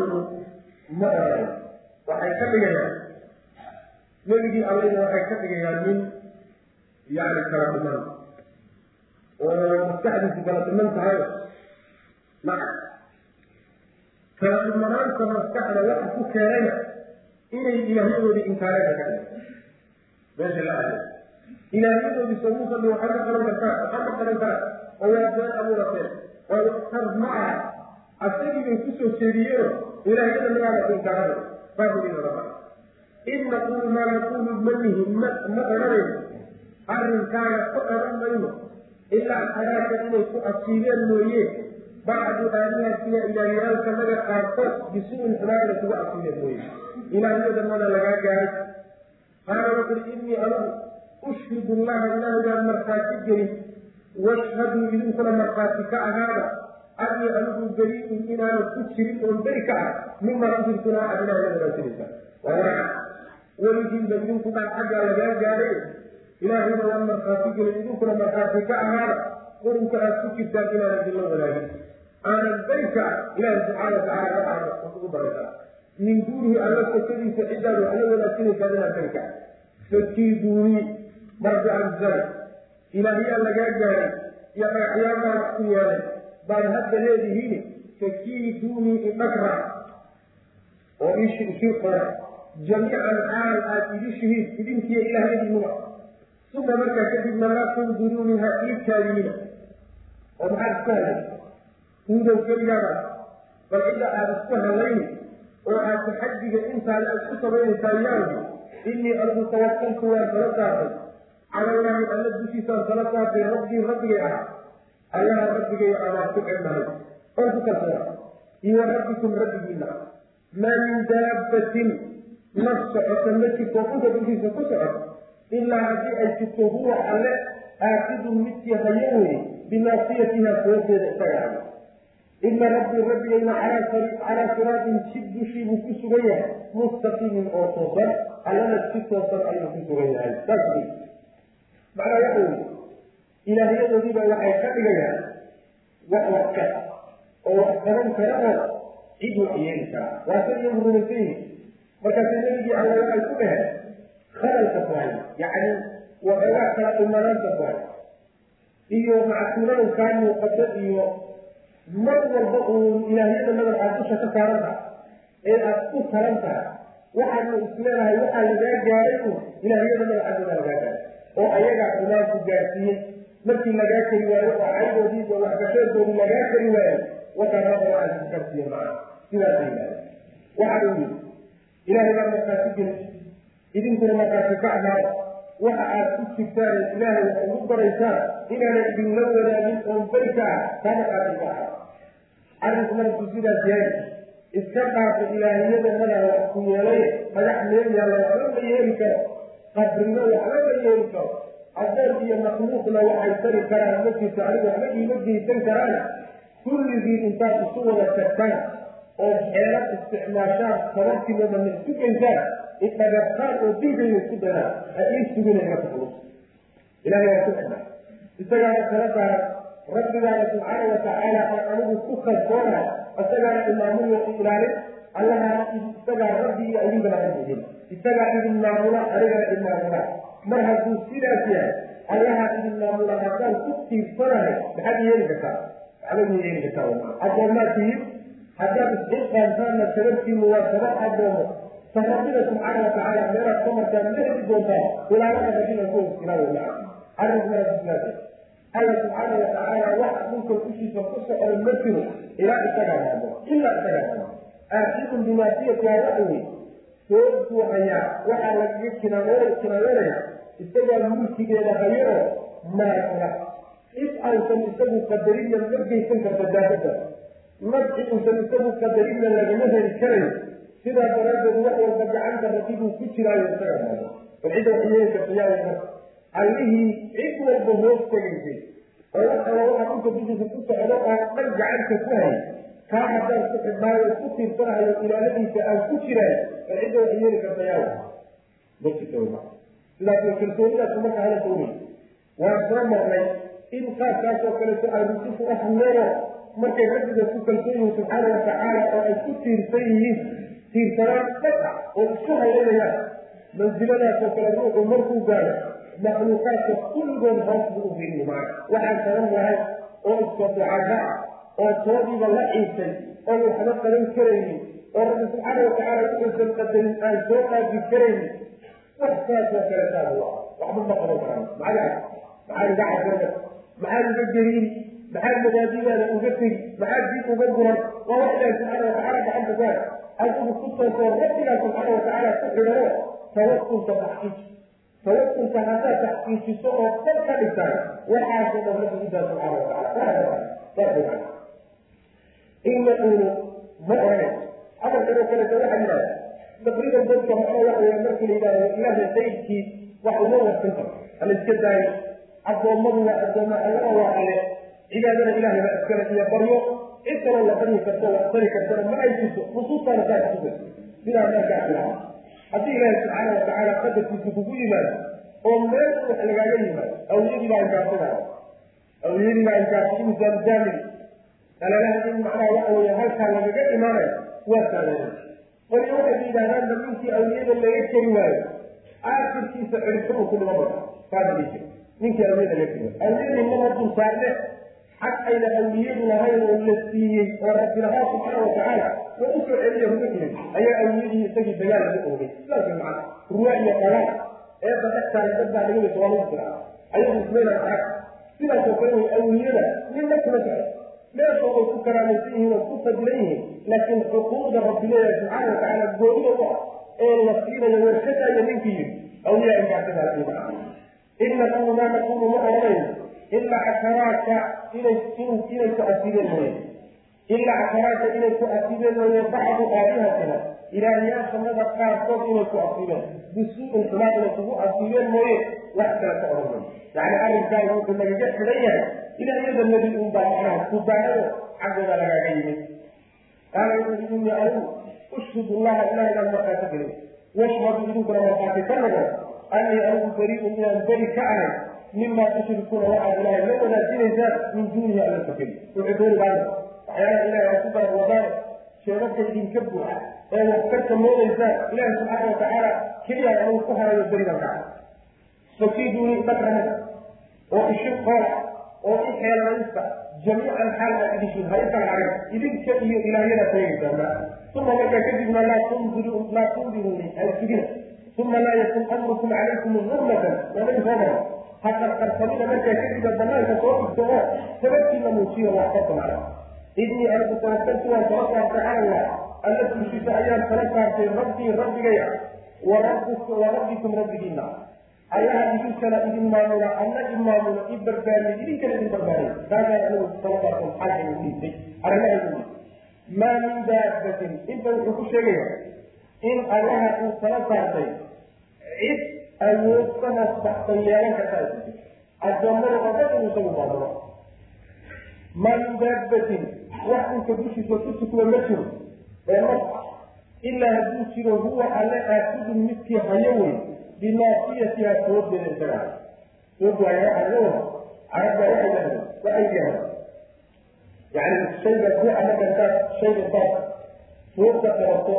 ma oran waxay ka dhigayaan nebigii allana waxay ka dhigayaan min yani kala duman oo maskaxdiisu kala duman tahay dhimanaanta maskaxda waxa ku keenayna inay ilaahyadoodii inkaareen ka meesha la aado. Ilaahyadoodii sabuusan waxaa ka qalan kartaa waxaa ka qalan karaa oo waa been abuurateen oo tar ma aha. Asagii bay ku soo jeediyeen ilaahyada magaala baabulina raba in naqulu maa naqulu manihi ma ma odhanayno arrinkaaga ku odhan mayno. Ilaa xaraaka inay ku asiibeen mooye bacdu aalihatina ilaahyaalkanaga qaarkood bisuuin xumaana kuga asiibeen mooye ilaahyada mana lagaa gaaray qaala wuxuri innii anugu ushhidu llaha ilaahigaan markhaati gelin washhaduu idinkuna markhaati ka ahaada anii anigu beriin inaana ku jirin oon beri ka ah mimaa ujirtunaa aad ilahay wanaagsanaysa waa wanaag weligiinba idinku xaggaa lagaa gaaday ilaahayna waan markhaati gelin idinkuna markhaati ka ahaada qurunka aad ku jirtaan inaan idinla wanaagin aanan beri ka ah ilaahi subxaana watacaala waxaana ugu baraysaa min duunihi alla sokadiisa ciddaad wax la beri ka ah fakiiduunii marjacalzana ilaahyaa lagaa gaaray. Iyo dhagaxyaamaa ku yeelay. Baad hadda leedihiin fakiiduunii idhagra oo ishii qora. Jamiican xaal aad idishihiin idinkiyo ilaahyadiinuba uma markaa kadibna laa tunduruuni ha ii kaadiyina oo maxaad isku hadlay huudow keligaada bal cidda aad isku hadlayni oo aad taxadiga intaada aad ku samaynaysaa yaawdi innii anigu tawakaltu waan tala saartay cala illaahi alla dushiisaan tala saartay rabbii rabbigay ah allaha rabbigay abaan ku celnahay oo ku kalsoona iyo rabbikum rabbigiina maa min daabbatin naf socota ma jirto dhulka dushiisa ku socoto ilaa haddii ay jirto huwa alle aakidun midkii hayo weye binaasiyatiha foodeeda isaga hayo ina rabbii rabbigayna calaa siraatin jid dushii buu ku sugan yahay mustaqiimin oo toosan allana si toosan ayuu ku sugan yahay saas macnaa waxa weye ilaahyadoodiiba waxay ka dhigayaan wax wax ka oo wax qaban kara oo cid wax yeeli kara waa iyagu rumaysan yihiin markaasa nebigii alla waxay ku dhaheen khalalka tahay yacni waxoogaa kala dhimanaanta bahay iyo macsuulada kaa muuqato iyo mar walba uun ilaahyada nadan aad dusha ka saaran tahay ee aad ku taran tahay. Waxaadna isleedahay waxaa lagaa gaaray un ilaahyada nadan xaggooda lagaa gaaray oo ayagaa xumaanku gaarsiiyey markii lagaa kari waayo oo caydoodii iyo waxgasheedoodii lagaa kari waayo wakaanada waxaa ku gaarsiiye macana sidaasa yidhahda waxaa uu yidhi ilaahay baa markaasi geli idinkuna markaasi ka amaada waxa aad ku jirtaan ilaahay wax ugu baraysaan inaana idinla wadaagin oon barka ah taa markaasi ka aha arrinku markuu sidaas yahay iska dhaafa ilaahiyada madaa wax ku yeelay dhagax meel yaalla waxba ma yeeli karo qabrino waxba ma yeeli karo adoon iyo makhluuqna waxay tari karaan ma jirto aniga waxba iima geysan karaan. Kulligii intaad isu wada tagtaan oo xeelad isticmaashaan sababtiinooda ma isku geysaan idhagartaan oo dilkayna isku daraan ha ii sugina taxluus ilahay waa ku xidha isagaana kala saaran rabbigaana subxaana watacaala aan anigu ku kalsoonahay isagaana imaamuyo ilaalin allahaa isagaa rabbi iyo idinkana rabbihin isagaa idin maamula anigana idin maamula mar hadduu sidaas yahay allahaa idin maamula haddaan ku tiirsanahay maxaad yeeli kartaa waxba ma yeeli kartaa addoomaad tihiin haddaad isxilqaantaanna sababtiinu waa sabab addoomo ta rabbina subxaana watacaala meelaad ka martaan ma heli doontaa ilaalada rabbina ku iskilaawa arrinkuna sidaas alla subxaana watacaala wax dhulka dushiisa ku socda ma jiro ilaa isagaa maamo ilaa isagaa maamo aaxidun bimaasiyati hadaxwi soogtuu hayaa waxaa lagaga kinaanoo kinaayoonaya isagaa mulkigeeda hayo oo cid aysan isagu qadarinna ma geysan karta daabada nafci uusan isagu qadarinna lagama heli karayo sidaa daraaddeed wax walba gacanta rabbibuu ku jiraayo isagaa maamo bal cidda wax yeeli karta allihii cid walba hoos tegaysay oo wax alla dhulka dushiisa ku socdo oo dhan gacanta ku hayay. Kaa haddaan ku xidhnaayo ku tiirsanahayo ilaaladiisa aan ku jiraayo bal cidda wax yeeli karta yaa ma sidaas kalsoonidaas marka hala doonay waan soo marnay in qaabkaas oo kaleeto ay rusufu u hadleeno markay rabbiga ku kalsoon yihiin subxaana watacaala oo ay ku tiirsan yihiin tiirsanaan ah oo isku haylanayaan mansiladaas oo kale ruuxu markuu gaaro makhluuqaadka kulligood hoos buu u fiiriyo waxaan saban lahay oo iska ducada ah oo toodiiba la ciisay oo waxba qaban karaynin oo rabbi subxaana watacaala wuxuusan qadarin aan soo qaabi karaynin wax saasoo kale saas u ah waxba ma qaban karaan. Maxaa maxaa iga casarda maxaa iga gariiri maxaa madaadidaada uga tegi? Maxaa dib uga guran waa wax ilaahi subxaana watacaala gacanta ku adigu ku toosoo rabbigaa subxaana watacaala ku xidhano tawakulka taxqiiji tawakulka haddaad taxqiijiso oo dad ka dhigtaan waxaasoo dhan rabbi idaa subxaana watacaala saas in yaquulu ma oran hadalkanoo kaleeto waxaa yidhahda taqriiban dadka maxaa waxa weya markii la yidhahdo ilaahay qaydkii wax uma warsan karo hala iska daayo addoommadu waa addooma allana waa alle cibaadana ilahay baa iskale iyo baryo cid kaloo la baryi karto wax tari kartana ma ay jirto nusuustaana saa kusugan sidaa markaa filaha haddii ilaahi subxaana watacaala qadarkiisa kugu yimaado oo meel wax lagaaga yimaado awliyadii baa inkaarsanaya awliyadii baa inkaarsan insan jaamil alalaha in macnaha waxa weeye halkaa lagaga imaanayo waa saameeya qolyo waxay yidhahdaan ba ninkii awliyada laga keri waayo aakirkiisa ciribtaba ku dhiman bada ninkii awliyada laga keri waayo awliyadii mana dul saarne xag ayna awliyadu lahayn oo la siiyey oo rabbi lahaa subxaana watacaala oo u soo celiya ruga jirin ayaa awliyadii isagii dagaal laga oogay. Macana ruwa iyo qalaal eedda dhextaala dad baa laga waa lagu jiraa ayagu ismayna arag sidaasoo kale way awliyada ninna kuma jecel meesha way ku karaamaysan yihiin oo ku fadilan yihiin laakiin xuquuqda rabbi leeyahay subxaana watacaala goonida u ah ee la siinayo warshadaaya ninkii yiri awliyaa inkaasidaasiiba in nakunu maa nakunu ma oranayno ilaa casharaaka inay ku asibeen mooye ilaa casharaaka inay ku asibeen mooye bacdu aalihatina ilaahyaashanada qaarkood inay ku asibeen bisuu'in xumaa inay kugu asibeen mooye wax kale ka oran mayo yacni arrinkaagu wuxuu nagaga xidhan yahay ilaahyada nebi un baa macnaha ku baahado xaggooda lagaaga yimid qaala wuxuu innii anigu ushhidu allaha ilahay baan markaati gelin washhadu idinkuna markaati ka noqon annii anigu bari'un inaan beri ka ahay mima tushrikuuna waxaad ilahay la wadaajinaysaan min duunihi alla fakeli wuxuu dooni baana waxyaalaha ilahay aad ku garab wadaan sheegabka idinka buuxa ee wax ka samoonaysaan ilahi subxaana watacaala keliya anigu ku harayo beri baan ka ahay fakiiduuni dhagrana oo ishi qoola oo i xeelanaysta jamiican xaal aad idishin ha ikala hagan idinka iyo ilaahyada sheegaysaana uma markaa kadibna laa tundiru laa tundiruuni haysugina uma laa yakun amrukum calaykum gurmatan waanabi soo maro ha qarqarsanina markaa kadibna banaanka soo oo sababtiina muujiyo wax ka samacda idnii anigu tawakaltu waan tala saartay cala allah. Alla tushiisa ayaan tala saartay rabbii rabbigaya wa rabbikum rabbigiina allaha idinkana idin maamula alla i maamula i barbaariye idinkana idin barbaariye taasaan anigu tala saartay maxaa dhiisay arrimaha maa min daabatin inta wuxuu ku sheegaya in allaha uu tala saartay cid awood ka hoos baxsan yeelan kartaa jirto addoommada oo dhan inuu isagu maamulo maa min daabatin wax dhulka dushiisa ku tukma ma jiro ee naf ilaa hadduu jiro huwa alle aasudun midkii hayo wey binaasiyatiha soodeeda isaga hay soodwaaya waxaa laga wada carabba waxay dhahdeen waxay yidhahdeen yani shayga ruuxa marka intaad shayga intaad sooda qabato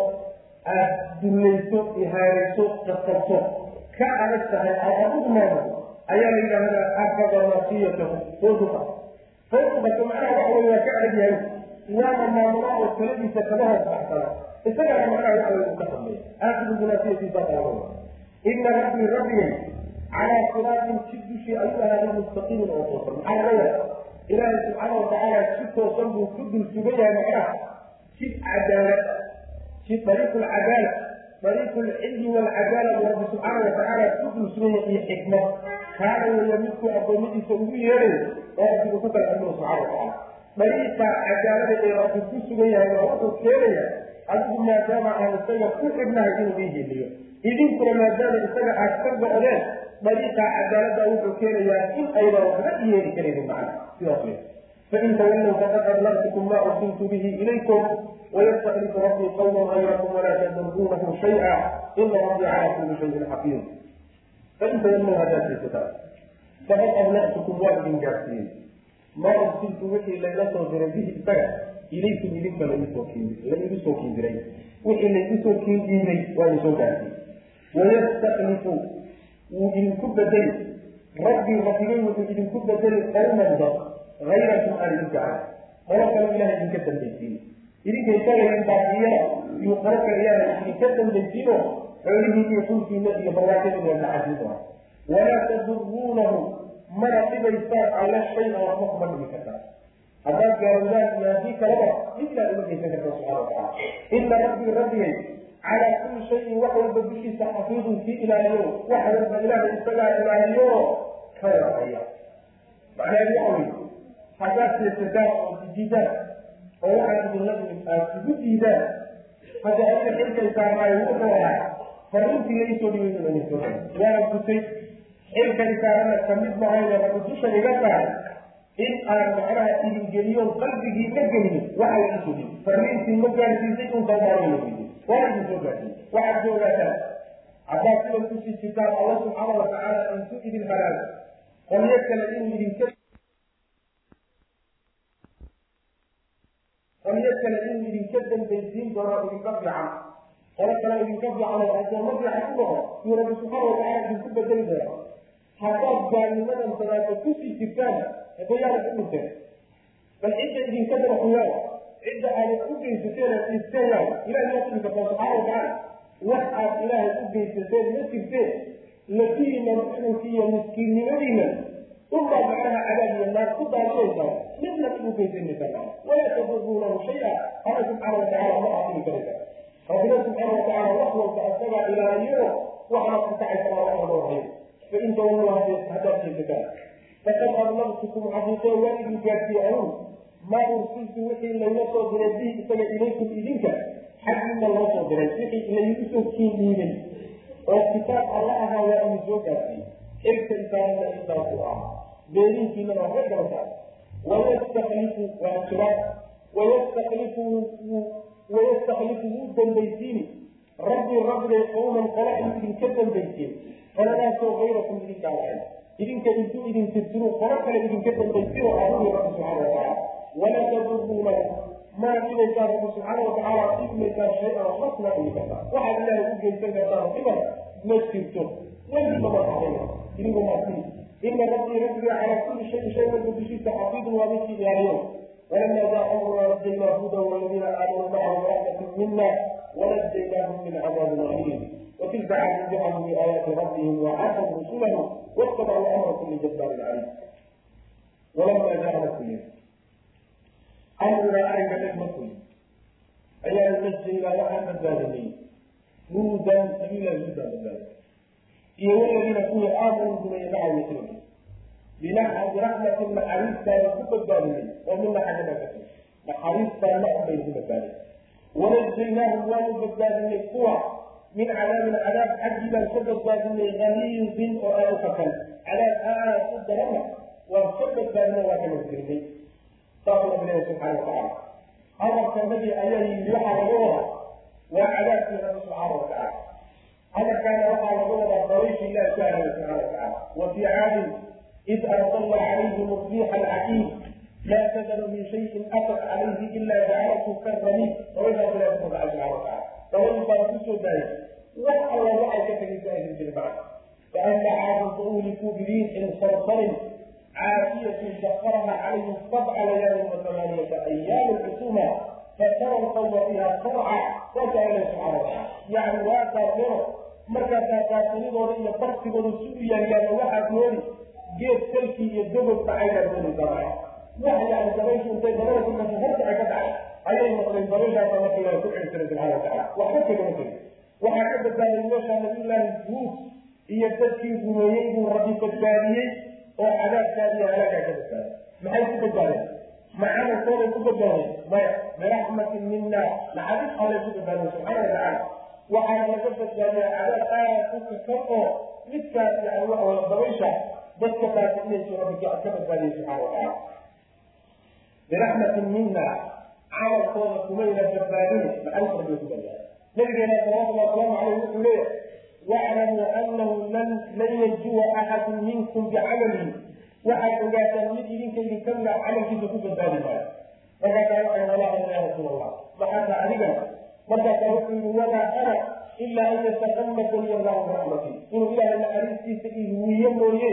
aad dullayso ihaanayso qasabto ka adag tahay aad adigu maamulo ayaa la yidhahdaa afada naasiyatahu sooduqa sooduqato macnaha waxa wey waa ka adag yahay waana maamula oo taladiisa kama hoos baxsana isagana macnaha waxa wey uu ka hadlay qaabada ina rabbii rabbigay calaa siraatin jid dushii ayuu ahaaday mustaqiimin oo toosan. Maxaa laga yaaba ilaahay subxaana watacaala si toosan buu ku dul sugan yahay macnaha. Jid cadaalad jid dariiqu lcadaala dariiqu lcilmi walcadaala buu rabbi subxaana watacaala ku yahay iyo xikmad kaana weeya midkuu addoommadiisa ugu yeeray oo rabbigu ku kala xukmina subxana watacaala dariiqa cadaalada ee rabbi ku sugan yahay waa wuxuu keenaya adigu maadaama aan isaga ku xidhnahay inuu ii heliyo idinkuna maadaama isaga aad ka go-deen dariiqa cadaalada wuxuu keenayaa in aydan waxba yeeli karaynin macna sidaas wey fain tawallow faqad ablagtukum ma ursiltu bihi ilaykum wayastaklifu rabbii qawman hayrakum walaa tadruunahu shay'a ina rabbii calaa kulli shayin xafiid fain tawallow haddaad jeesataa faqad ablagtukum waa idin gaarsiiyey maa ursiltu wixii layla soo diray bihi isaga ilaykum idinka laigu soo kiindiray wixii laygu soo kiindiimay waa idin soo gaarsiiyey wayastaklifu wuu idinku bedeli rabbii rabbigay wuxuu idinku bedeli qawman dad hayrakum aan idinka ahay qolo kale ilaha idinka dambaysiin idinka isaga idin baaqiyana iyo qolo kale ilaha idinka dambaysiino xoolihii iyo dhulkiina iyo barwaaqadiina maxaasin doona walaa taduruunahu mana dhibaysaan alla shay-a waxba kuma dhibi kartaa haddaad gaarowdaan iyo haddii kalaba midnaa uma geysan karta subxana watacaala ina rabbii rabbigay calaa kulli shayin wax walba dushiisa xafiidun kii ilaaliyo wax walba ilaahay isagaa ilaaliyo ka warhaya macnaheedu waxa wey haddaad seesataan oo diidaan oo waxaad idinla aad igu diidaan hadda adiga xilkay saarnaayo wuxuu ahaa fariintiga isoo dhibaysa idin soo waana gutay ka mid rabbi dusha iga saaray in aan macnaha idin geliyoon qalbigii ka geliyo waxa la isoo dhibi fariintii ma gaarsiisay intaa maarayla weydiy waa idin soo gaarsiiyey waxaad ku ogaataan haddaad sidan ku sii jirtaan alla subxaana watacaala intuu idin halaago qolyo kale inuu idinka qolyo kale inuu idinka dambaysiin doono idinka fiican. Qolo kale idinka fiican oo fiican ku noqo yuu rabbi subxaana watacaala idinku bedeli doona haddaad gaalnimadan sadaaka ku sii jirtaan hadayaana ku dhinteen bal cidda idinka daraxuyaan cidda aada u geysateen aad isteeyaan ilahay maa tigi kartaa subxaana watacaala wax aad ilaahay u geysateen ma jirteen lafihiina muxrinki iyo miskiinnimadiina unbaa macnaha cadaab iyo naar ku daadinaysaa midna ugu geysanaysaa walaa taduruunahu shay-a. Alla subxaana watacaala ma aafini karaysa rabbina subxaana watacaala wax walba asagaa ilaaliyo waxna ku kacaysa waa warhayo fain tawallow haddaad jeesataan faqad ablagtukum xaqiiqee waa idin gaarsiiye anuun maa ursiltu wixii layla soo diray bihi isaga ilaykum idinka. Xaggiina loo soo diray wixii laygu soo kiindhiibay oo kitaab alla ahaa waa idin soo gaarsiiyey xilka isaanana intaasu ah beerinkiina waa ka gabataa wayastaklifu waa jiraad wayastaklifu wayastaklifu wuu dambaysiini rabbii rabbigay qowman qala inuu idinka dambaysiin qoladaasoo hayrakum idinka alahay idinka intuu idin tirtiro qolo kale idinka dambaysiro adugu rabbi subxaana watacaala walaa taduruunahu maa dhibaysaa rabbi subxaana watacaala dhibmaysaa shay-an dhigi kartaa waxaad ilaahay u geysan kartaa dhiban ma jirto weliba ma haday idigu maasii ina rabbii rabbiga calaa kuli shayin shay walba dushiisa xafiidun waa midkii ilaaliyo walamaa jaa amrunaa najaynaa hudan waladiina aamanuu macahu rahmatan mina wanajaynaahum min cadaabin aliim watilka cadin jacaluu biaayaati rabbihim wacasaw rusulahu wattabacuu amra kuli jabbaarin caliim walamaa jaana kuli amrunaa ariga dhegma kuli ayaanu najaynaa waxaan badbaadinay hudan adigaa yudaa badbaadin iyo waladiina kuwii aamanuu rumeeyey macahu birahmatin naxariistaada ku badbaadinay oo min naxariibakati naxariistaana unbay ugu badbaadin wanajaynaahum waanu badbaadinay kuwa min cadaabin cadaab xaggi baan ka badbaadinay haliizin oo aad u kafan cadaab aad u darana waan ka badbaadinay waa kamaskirinay saasuu rabbi leeyahay subxaana watacaala hadalka nabi ayaa yidhi waxaa laga wadaa waa cadaabkii rabbi subxaana watacaala hadalkaana waxaa laga wadaa dabayshii ilaah ku ahaday subxana watacaala wa fii caadin إذ أرسل عليهم الريح العقيم لا تذر من شيء أتت عليه إلا جعلته كالرميم وإذا بلا سبحانه وتعالى فمن باركوسو ذلك وحل وحل كتب ذلك بالبعض فأما عاد فأولكوا بريح صرصر عافية سخرها عليهم سبع ليال وثمانية أيام الحسومة فترى القوم فيها صرعى وجعل سبحانه وتعالى يعني لا تغفر marka taataanidooda iyo bartigooda si u yaryaan waxaad moodi geed salkii iyo dogobka aynaad moodi dabay. Wax yani dabayshu intay dabada ku hortaca ka dhacay ayay noqdeen dabayshaasa marka ilaah ku jiray subxana watacaala waxba kagama tegin waxaa ka badbaaday meesha nabiyullaahi huud iyo dadkii rumeeyey buu rabbi badbaadiyey oo cadaabkaa iyo halaagaa ka badbaaday maxay ku badbaadeen? Ma ku badbaadeen? Maya biraxmatin mina naxariis allay ku badbaadeen subxaana watacaala waxaana laga badbaadiya cadaab aad u kakan oo midkaas yani waxa dabaysha dadka baasinayso rabbi ka badbaadiyey subxana watacaala biraxmatin mina camalkooda kumayna badbaadin naxariis rabbi ku badbaadiya nabigeena salawatullahi wasalaamu caleyh wuxuu leeyahay waclamuu anahu lan lan yajuwa axadun minkum bicamalihi waxaad ogaataan mid idinka idinka mida camalkiisa ku badbaadi maayo. Markaasaa waxay walaaha ya rasuul allah maxaata adigana. Markaasaa wuxuu yihi wamaa ana ilaa an yataqamadani allahu biraxmati inuu ilaahay naxariistiisa ihuwiye mooye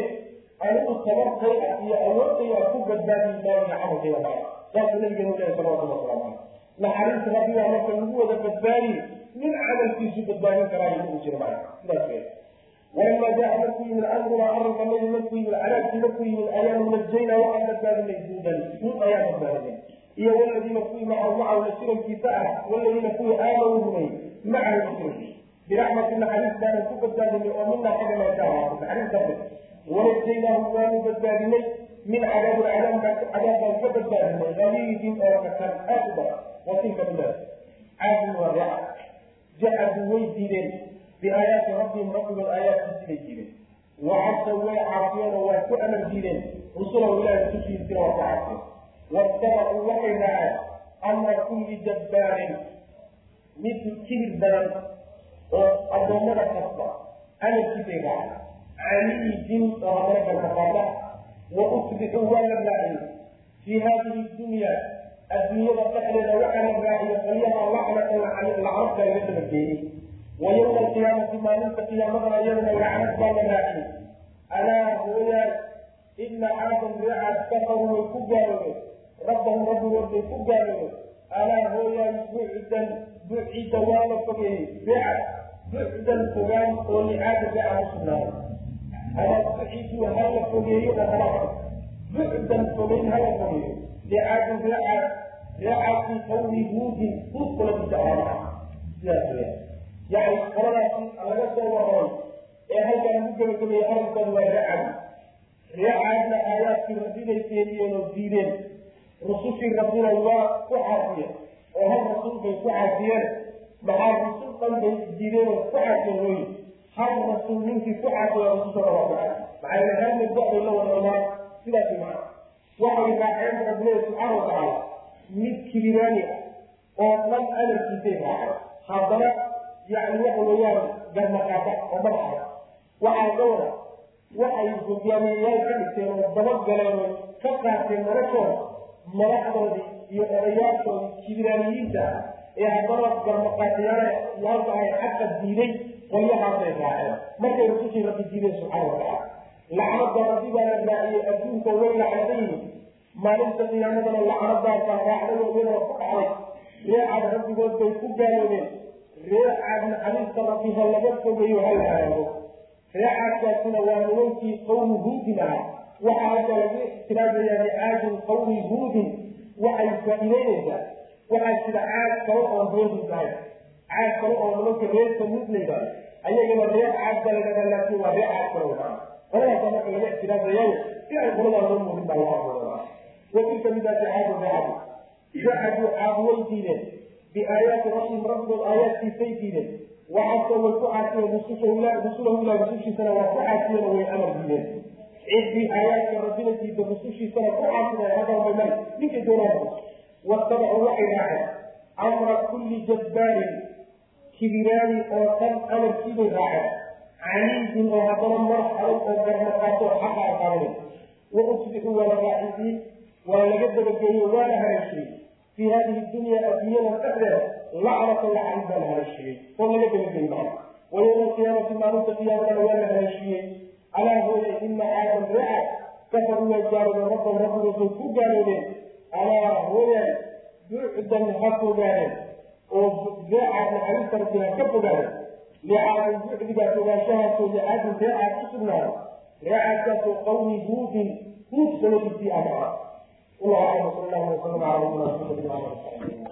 anigu tabartayda iyo awoodtayda ku badbaadi maayo camalkayda maayo saasuu nabigeenu leeyahay salawatullah wasalaamu caleyh naxariis rabbigaa marka lagu wada badbaadi min camalkiisu badbaadin karaayo ugu jira maayo sidaas wey walama jaa markuu yimid amruna arrinka nabi markuu yimid cadaabkii markuu yimid ayaanu najayna waxaan badbaadinay duudan duud ayaan badbaadinay iyo waladiina kuwii macahu macahu la sirankiisa ah waladiina kuwii aamanuu rumey macahu la sirankiisa biraxmati naxariis baanan ku badbaadinay oo mina xagga ahaatay naxariis rabbi wanajaynaahum waanu badbaadinay min cadaabin cadaab cadaab baan ka badbaadinay galiidin oo kakan aad u badan watilka bilaad caadin waa raaca jaxaduu way diideen biaayaati rabbihim rabbigood aayaadkiisi bay diideen wacasaw way caafiyeen oo waa ku amar diideen rusulahu ilaahi rusushiisina waa ku caafiyeen waattabacuu waxay raaceen amra kulli jabbaarin mid kibir badan oo addoommada kasta amarkiisay raaceen oo haddana galkafaada wa usbixuu waa la raaciyey fii haadihi dunya adduunyada dhexdeeda waxaa la raaciyo qolyaha lacnatan lacnadka laga dabageeyey wa yowma alqiyaamati maalinta qiyaamadana iyadana lacnad baa la raaciyey alaa hooyaan ina caadan reecaad kafaruu way ku gaaloobeen rabbahum rabbigood bay ku gaaloobeen alaa hooyaan bucdan bucida waa la fogeeyey reecad bucdan fogaan oo licaada reeca u sugnaaday buciduu hala fogeeyo oo halaa bucdan fogeyn hala fogeeyo licaadin reecaad reecaadkii qawmi huudin huud qoladiisa ahaana sidaas weya yani qoladaasi laga soo waramay ee halkan lagu gebagabeeyey arrinkooda waa reecaad reecaadna aayaadkii rabbibay keeniyeen oo diideen. Rusushii rabbina waa ku caafiyeen oo hal rasuul bay ku caafiyeen. Maxaa rusul dhan bay diideen oo ku caafiyeen looyi hal rasuul ninkii ku caafiya rusushooda waa ku caafiy maxaa yeele hal mid waxbay la wada imaan sidaasi macna waxay raaceen rabbilehi subxaana watacaala mid kibiraani ah oo dhan amarkiisay raaceen haddana yani waxa weeyaan garmaqaata oo madaxa waxaa ka wada waxay hogaamiyeyaal ka dhigteen oo dabagaleen oo ka qaateen noloshooda madaxdoodii iyo odayaashoodii kibiraaniyiinta ah ee haddana garmaqaatayaal yaalka ay xaqa diiday qolyahaasay raaceen markay rusushii rabbi diideen subxaana watacaala lacnada rabbi baa la raaciyey adduunka way lacnadayihin maalinta qiyaamadana lacnadaasa raacdada iyadoo ku dhacday reecaad rabbigood bay ku gaaloobeen reecaad naxariista rabbi ha laga fogeeyo ha la haago reecaadkaasina waa nimankii qawmi huudin ahaa waxaa hadda lagu ixtiraajayaa licaadin qawmi huudin waxay faa'iideynaysaa waxaa jira caad kale oo reehud ahay caad kale oo nimanka reer samuud layidhahdo ayagana reer caad ba laydhahdaa laakiin waa reer caad kale wadaa qoladaasa marka laga ixtiraajayayo si ay qoladaa loo muudin baa laga abuuraa watilka midaasi caadu reecadu jacaduu caad way diideen biaayaati rabbihim rabbigood aayaadkiisay diideen waxaasoo way ku caasiyeen rusulahu ilah rusushiisana waa ku caasiyeen oo way amar diideen ciddii aayaadka rabbina diida rusushiisana ku caasiyeen hagalmayman ninkay doonaan watabacuu waxay raaceen amra kulli jabbaarin kibiraani oo dhan amarkiibay raaceen caniidin oo haddana marax adag oo garmaqaato xaqa aqaadanay wa usbixuu waa la raaxisiin waa laga dabageeyo waana haleeshiyey fii hadihi dunya adduunyada dhexdeeda lacnata lacnid baa la haleeshiyey oo laga dabageeyey maa wa yowma alqiyaamati maalinta qiyaamadana waa la haleeshiyey alaa hooye ina caadan reeca kafaruu waa gaaloobeen rabban rabbigoosay ku gaaloobeen alaa hudan buuxdan ha fogaada oo beecaad naxariistarasiha ka fogaada leecaadin buuxdigaa fogaanshahaasoo leecaadin beecaad ku sugnaada leecaadkaasoo qawmi huudin huud sanadiisii ama ah wallahu aclam sal allahu waslam ala nabina maxamed